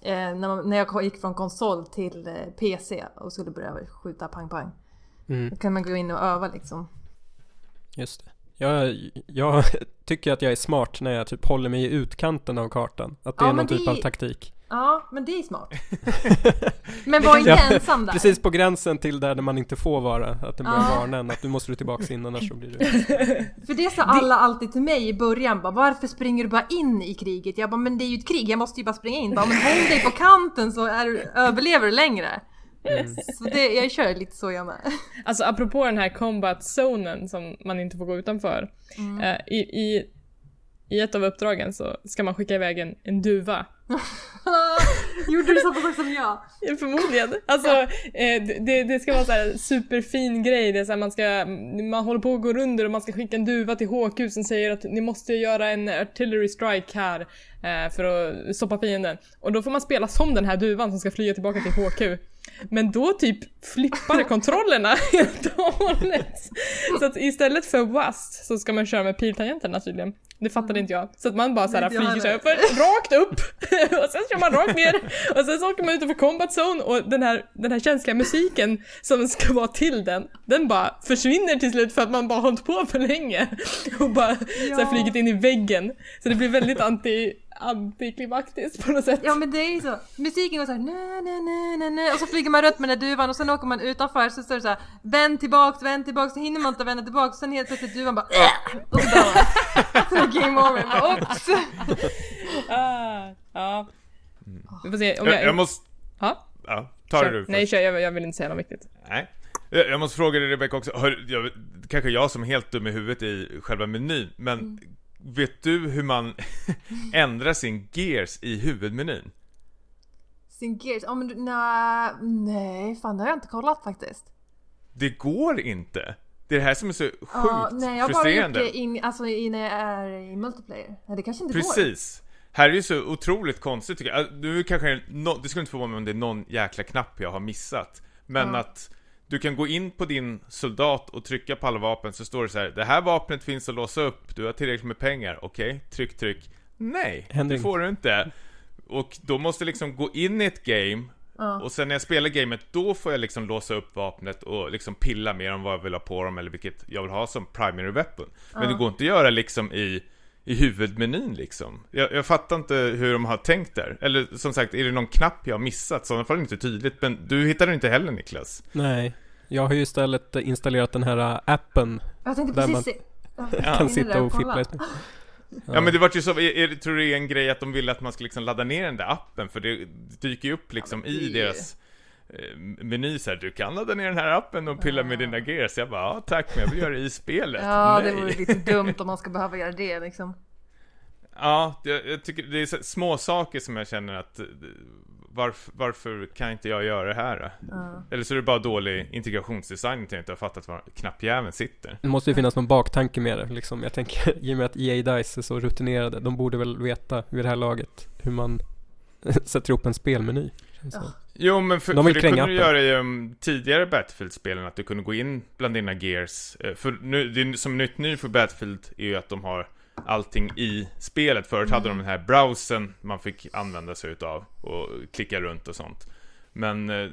Eh, när, när jag gick från konsol till eh, PC och skulle börja skjuta pang pang. mm, Då kan man gå in och öva liksom. just det. Jag, jag [LAUGHS] tycker att jag är smart när jag typ håller mig i utkanten av kartan. Att det Ja, är någon typ det- av taktik. Ja, men det är smart. [LAUGHS] men var inte Ja, ensam där. Precis på gränsen till där man inte får vara. Att den börjar Ja. varna en att du måste du tillbaka in annars så blir du... [LAUGHS] För det sa alla alltid till mig i början bara, varför springer du bara in i kriget? Jag bara, men det är ju ett krig, jag måste ju bara springa in. Bara, men håll dig på kanten så är, du- överlever du längre. Så det, jag kör lite så jag [LAUGHS] med. Alltså apropå den här combat-zonen som man inte får gå utanför. Eh, i, i, I ett av uppdragen så ska man skicka iväg en, en duva. [LAUGHS] Gjorde du samma sak som jag? Ja, Förmodligen. Alltså, eh, det, det ska vara så här superfin grej. Det är så man, ska, man håller på att gå under och man ska skicka en duva till HQ som säger att ni måste göra en artillery strike här eh, för att stoppa fienden. Och då får man spela som den här duvan som ska flyga tillbaka till HQ. Men då typ flippar [LAUGHS] kontrollerna helt och hållet. Så att istället för WAST så ska man köra med piltangenterna tydligen. Det fattade inte jag. Så att man bara så här flyger heller. för, rakt upp [LAUGHS] och sen kör man rakt ner och sen så åker man utanför combat zone och den här, den här känsliga musiken som ska vara till den, den bara försvinner till slut för att man bara hållit på för länge och bara så här Ja. flugit in i väggen. Så det blir väldigt anti, antiklimaktiskt på något sätt. Ja men det är ju så. Musiken går såhär nä, nä, nä, nä, nä. och så flyger man runt med den där duvan och sen åker man utanför så står det såhär vänd tillbaks, vänd tillbaks, så hinner man inte vända tillbaks sen helt plötsligt duvan bara "Äh!" och så dör man. Så är det game over. Bara, Oops! Ah, ja. Vi får se om Jag, jag... jag måste... Ja, Ja, ta det du först. Nej, kör. Jag, jag vill inte säga något viktigt. Nej. Jag måste fråga dig Rebecca också, Hör, jag, kanske jag som är helt dum i huvudet i själva menyn, men Mm. Vet du hur man [LAUGHS] ändrar sin gears i huvudmenyn? Sin gears, ja men du, nej, nej fan det har jag inte kollat faktiskt. Det går inte! Det är det här som är så sjukt Ja, nej jag har bara gjort det in, alltså, när jag är i multiplayer. Nej det kanske inte går. Precis. Här är ju så otroligt konstigt tycker jag. Du kanske, no, det skulle inte förvåna mig om det är någon jäkla knapp jag har missat. Men Ja. att du kan gå in på din soldat och trycka på alla vapen så står det så här. Det här vapnet finns att låsa upp, du har tillräckligt med pengar, okej? Tryck, tryck. Nej, Händer det får du inte. Och då måste jag liksom gå in i ett game Ja. och sen när jag spelar gamet, då får jag liksom låsa upp vapnet och liksom pilla mer om vad jag vill ha på dem eller vilket jag vill ha som primary weapon. Men det går inte att göra liksom i, i huvudmenyn liksom. Jag, jag fattar inte hur de har tänkt där. Eller som sagt, är det någon knapp jag har missat? Så i alla fall inte tydligt, men du hittar det inte heller Niklas. Nej, jag har ju istället installerat den här äh, appen. Jag tänkte Där precis man se. Ja, Ja. jag Kan sitta och fippla. Ja, men det vart ju så, är, tror du det är en grej att de vill att man ska liksom ladda ner den där appen? För det dyker ju upp liksom Ja, men i det- deras eh, meny så här, du kan ladda ner den här appen och pilla med dina gears. Jag bara, ja tack, men jag vill göra det i spelet. Ja Nej. det vore lite dumt om man ska [LAUGHS] behöva göra det liksom. Ja, jag, jag tycker det är små saker som jag känner att eh, varför, varför kan inte jag göra det här då? Eller så är det bara dålig integrationsdesign till jag inte har fattat var knappjäveln sitter. Det måste ju finnas någon baktanke med det liksom. Jag tänker, [LAUGHS] i och med att EA DICE är så rutinerade, de borde väl veta vid det här laget hur man [LAUGHS] sätter ihop en spelmeny. som. Jo men för, De för det kunde du göra i um, tidigare Battlefield-spelen att du kunde gå in bland dina gears. Eh, För nu, det som är nytt nu för Battlefield är ju att de har allting i spelet. Förut hade de den här browsern man fick använda sig utav och klicka runt och sånt. Men eh,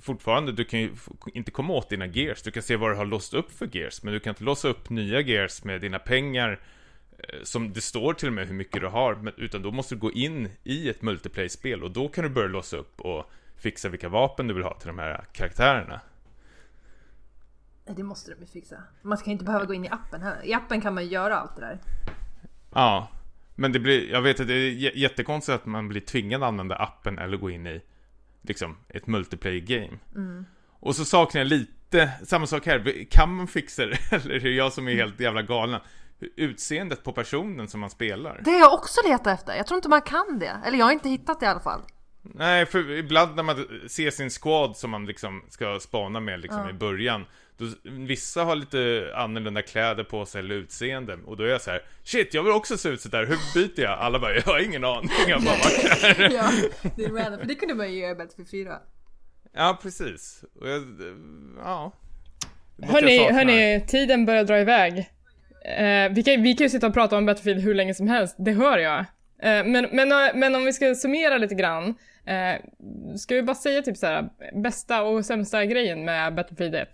fortfarande, du kan ju inte komma åt dina gears. Du kan se vad du har låst upp för gears, men du kan inte låsa upp nya gears med dina pengar eh, som det står till och med hur mycket du har, men, utan då måste du gå in i ett multiplayer-spel och då kan du börja låsa upp och fixa vilka vapen du vill ha till de här karaktärerna. Det måste de ju fixa. Man ska inte behöva gå in i appen heller. I appen kan man ju göra allt det där. Ja, men det blir, jag vet att det är jättekonstigt att man blir tvingad att använda appen eller gå in i liksom ett multiplayer-game. Och så saknar jag lite, samma sak här, kan man fixa det? [LAUGHS] Eller är det jag som är helt jävla galen? Utseendet på personen som man spelar. Det har jag också letat efter. Jag tror inte man kan det. Eller jag har inte hittat det i alla fall. Nej, för ibland när man ser sin squad som man liksom ska spana med liksom i början då, Vissa har lite annorlunda kläder på sig eller utseende Och då är jag så här: Shit, jag vill också se ut så där. hur byter jag? Alla bara, jag har ingen aning, [LAUGHS] jag bara där ja, det är random. För det kunde man ju göra i Battlefield 4. Ja, precis. Och jag, ja. Hörni, hörni, tiden börjar dra iväg. Eh, vi, kan, vi kan ju sitta och prata om Battlefield hur länge som helst, det hör jag. Eh, men, men, eh, men om vi ska summera lite grann. Eh, ska vi bara säga typ så här, bästa och sämsta grejen med Battlefield 1?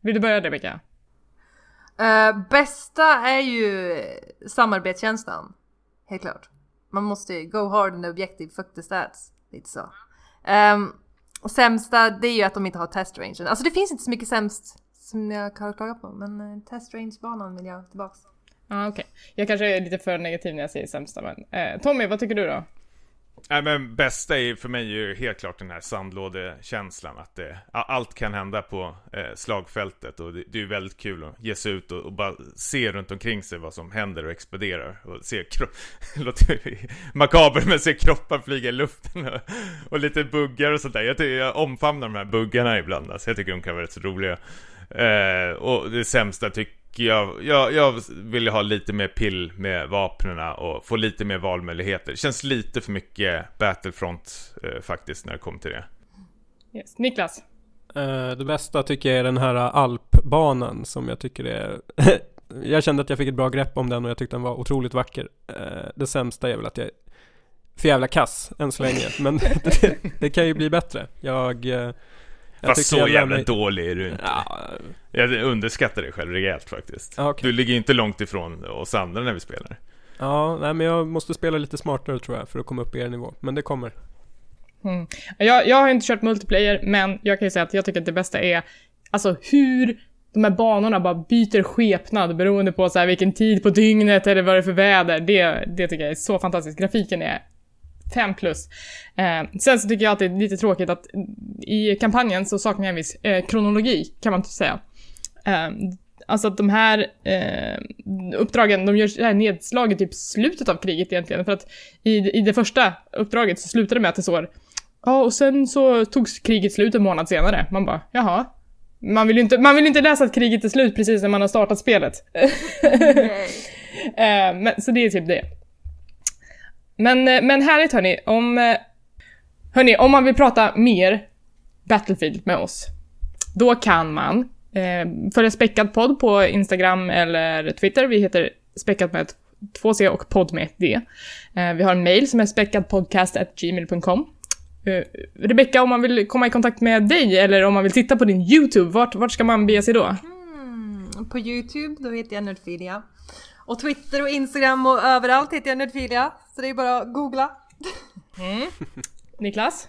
Vill du börja Rebecka? Uh, bästa är ju samarbetskänslan. Helt klart. Man måste ju go hard and objective, fuck the stats. Lite så. Um, och sämsta, det är ju att de inte har test rangen. Alltså det finns inte så mycket sämst som jag kan klaga på. Men uh, test range-banan vill jag tillbaks. Ja, ah, okej. Jag kanske är lite för negativ när jag säger sämsta, men... Eh, Tommy, vad tycker du då? Nej men bästa är för mig ju helt klart den här sandlådekänslan att det, allt kan hända på eh, slagfältet och det, det är ju väldigt kul att ge sig ut och, och bara se runt omkring sig vad som händer och exploderar och se kropp, [LAUGHS] låter makaber men se kroppar flyga i luften och, och lite buggar och sånt där. Jag, tycker, jag omfamnar de här buggarna ibland alltså, jag tycker de kan vara rätt så roliga. Eh, och det sämsta tycker jag, jag, jag vill ha lite mer pill med vapnena och få lite mer valmöjligheter. Det känns lite för mycket Battlefront eh, faktiskt när det kommer till det. Yes. Niklas? Eh, det bästa tycker jag är den här alpbanan som jag tycker är [LAUGHS] Jag kände att jag fick ett bra grepp om den och jag tyckte den var otroligt vacker. Eh, det sämsta är väl att jag är för jävla kass än så länge. Men [LAUGHS] det, det kan ju bli bättre. Jag... eh, jag Fast så jag jävla mig- dålig är du inte. Ja, Jag underskattar dig själv rejält faktiskt. Okej. Du ligger inte långt ifrån oss andra när vi spelar. ja, nej men jag måste spela lite smartare tror jag för att komma upp i er nivå. Men det kommer. Mm. Jag, jag har inte kört multiplayer, men jag kan ju säga att jag tycker att det bästa är alltså hur de här banorna bara byter skepnad beroende på så här vilken tid på dygnet eller vad det är för väder. Det, det tycker jag är så fantastiskt. Grafiken är 5 plus. Eh, sen så tycker jag att det är lite tråkigt att i kampanjen så saknar jag en viss eh, kronologi, kan man inte säga. Eh, alltså att de här eh, uppdragen, de gör så här nedslag i typ slutet av kriget egentligen. För att i, i det första uppdraget så slutar det med att det står Ja, och sen så tog kriget slut en månad senare. Man bara, jaha. Man vill ju inte, man vill inte läsa att kriget är slut precis när man har startat spelet. [LAUGHS] [LAUGHS] Eh, men, så det är typ det. Men, eh, men härligt hörni, om... Eh, hörni, om man vill prata mer Battlefield med oss, då kan man eh, följa Späckad podd på Instagram eller Twitter. Vi heter Späckad med 2C och podd med D. Eh, vi har en mail som är späckadpodcast.gmail.com. Eh, Rebecka, om man vill komma i kontakt med dig eller om man vill titta på din YouTube, vart, vart ska man bege sig då? Mm, På Youtube, då heter jag Nordfilia. Och Twitter och Instagram och överallt heter jag Nerdfilia. Så det är bara att googla. [LAUGHS] Niklas?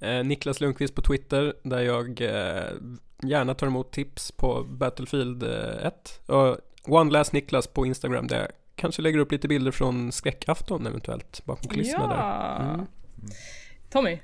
Eh, Niklas Lundqvist på Twitter där jag eh, gärna tar emot tips på Battlefield eh, 1. Och One Last Niklas på Instagram där jag kanske lägger upp lite bilder från skräckafton eventuellt bakom kulisserna där. Ja. Mm. Tommy?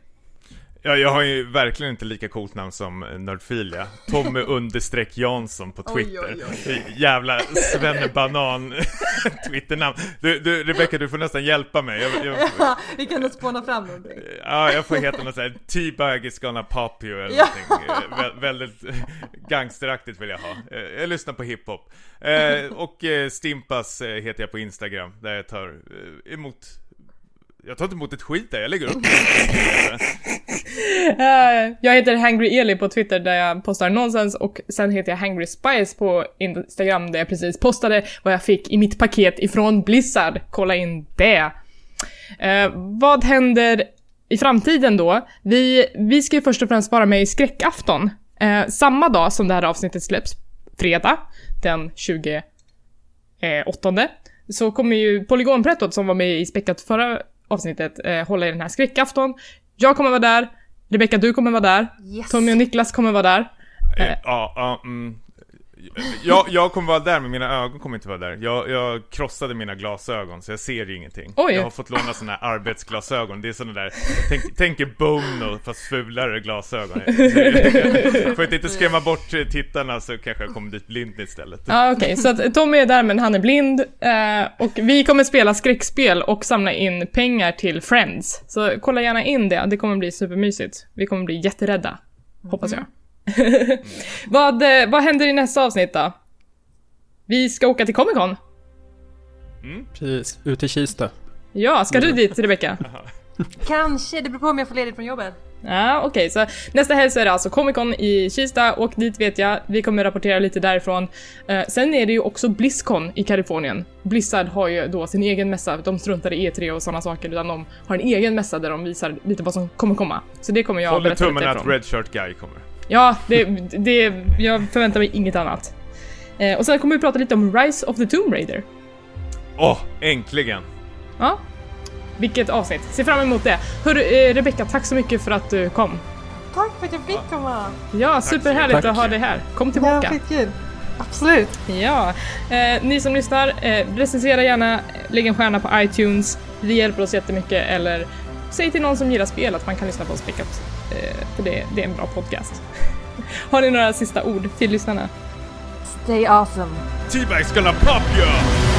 Ja, jag har ju verkligen inte lika coolt namn som Nördfilia. Tommy [LAUGHS] understreck Jansson på Oj, Twitter. oj, oj. Jävla svennebanan [LAUGHS] Twitternamn. Du, du, Rebecca, du får nästan hjälpa mig. Jag, jag, [LAUGHS] Vi kan nog spåna fram någonting. ja, jag får heta något såhär T-bag is gonna pop you eller Ja. någonting. Eh, Vä väldigt gangsteraktigt vill jag ha. Eh, Jag lyssnar på hiphop. Eh, och Stimpas heter jag på Instagram, där jag tar emot jag tar inte emot ett skit där, jag lägger upp det. [LAUGHS] Eh, jag heter Hangry Eli på Twitter där jag postar nonsens och sen heter jag Hangry Spice på Instagram där jag precis postade vad jag fick i mitt paket ifrån Blizzard. Kolla in det. Eh, vad händer i framtiden då? Vi, vi ska ju först och främst vara med i skräckafton. Eh, samma dag som det här avsnittet släpps, fredag den 28 så kommer ju Polygonprettot som var med i Späckat förra avsnittet eh, hålla i den här skräckafton. Jag kommer vara där, Rebecca du kommer vara där, Yes. Tommy och Niklas kommer vara där. Eh, Ja, ja, mm. Jag, jag kommer vara där men mina ögon kommer inte vara där. Jag, jag krossade mina glasögon så jag ser ju ingenting. Oj. Jag har fått låna såna här arbetsglasögon. Det är såna där, tänk, tänk er Bono fast fulare glasögon. [LAUGHS] För att inte skrämma bort tittarna så kanske jag kommer dit blind istället. Ja okej, så att Tommy är där men han är blind. Eh, och vi kommer spela skräckspel och samla in pengar till Friends. Så kolla gärna in det, det kommer bli supermysigt. Vi kommer bli jätterädda, hoppas jag. [LAUGHS] vad, eh, vad händer i nästa avsnitt då? Vi ska åka till Comic Con. Precis, ut i Kista. Ja, ska du dit Rebecca? [LAUGHS] Kanske, det beror på om jag får ledigt från jobbet. Ja, okej, så nästa helg så är det alltså Comic Con i Kista och dit vet jag, vi kommer rapportera lite därifrån. Eh, sen är det ju också Blizzcon i Kalifornien. Blizzard har ju då sin egen mässa, de struntar i E3 och sådana saker utan de har en egen mässa där de visar lite vad som kommer komma. Så det kommer jag Håller berätta lite tummen att ifrån. Red Shirt Guy kommer. Ja, det, det, jag förväntar mig inget annat. Eh, och sen kommer vi prata lite om Rise of the Tomb Raider. Åh, äntligen! Ja, vilket avsnitt. Se fram emot det. Hörru, eh, Rebecca, tack så mycket för att du kom. Tack för att jag fick komma! Ja, superhärligt att ha dig här. Kom Ja, tillbaka. skitkul! Absolut! Ja, eh, ni som lyssnar, eh, recensera gärna, lägg en stjärna på iTunes, det hjälper oss jättemycket, eller säg till någon som gillar spel att man kan lyssna på oss för det, det är en bra podcast. [LAUGHS] Har ni några sista ord till lyssnarna? Stay awesome! T-Bag's gonna pop you!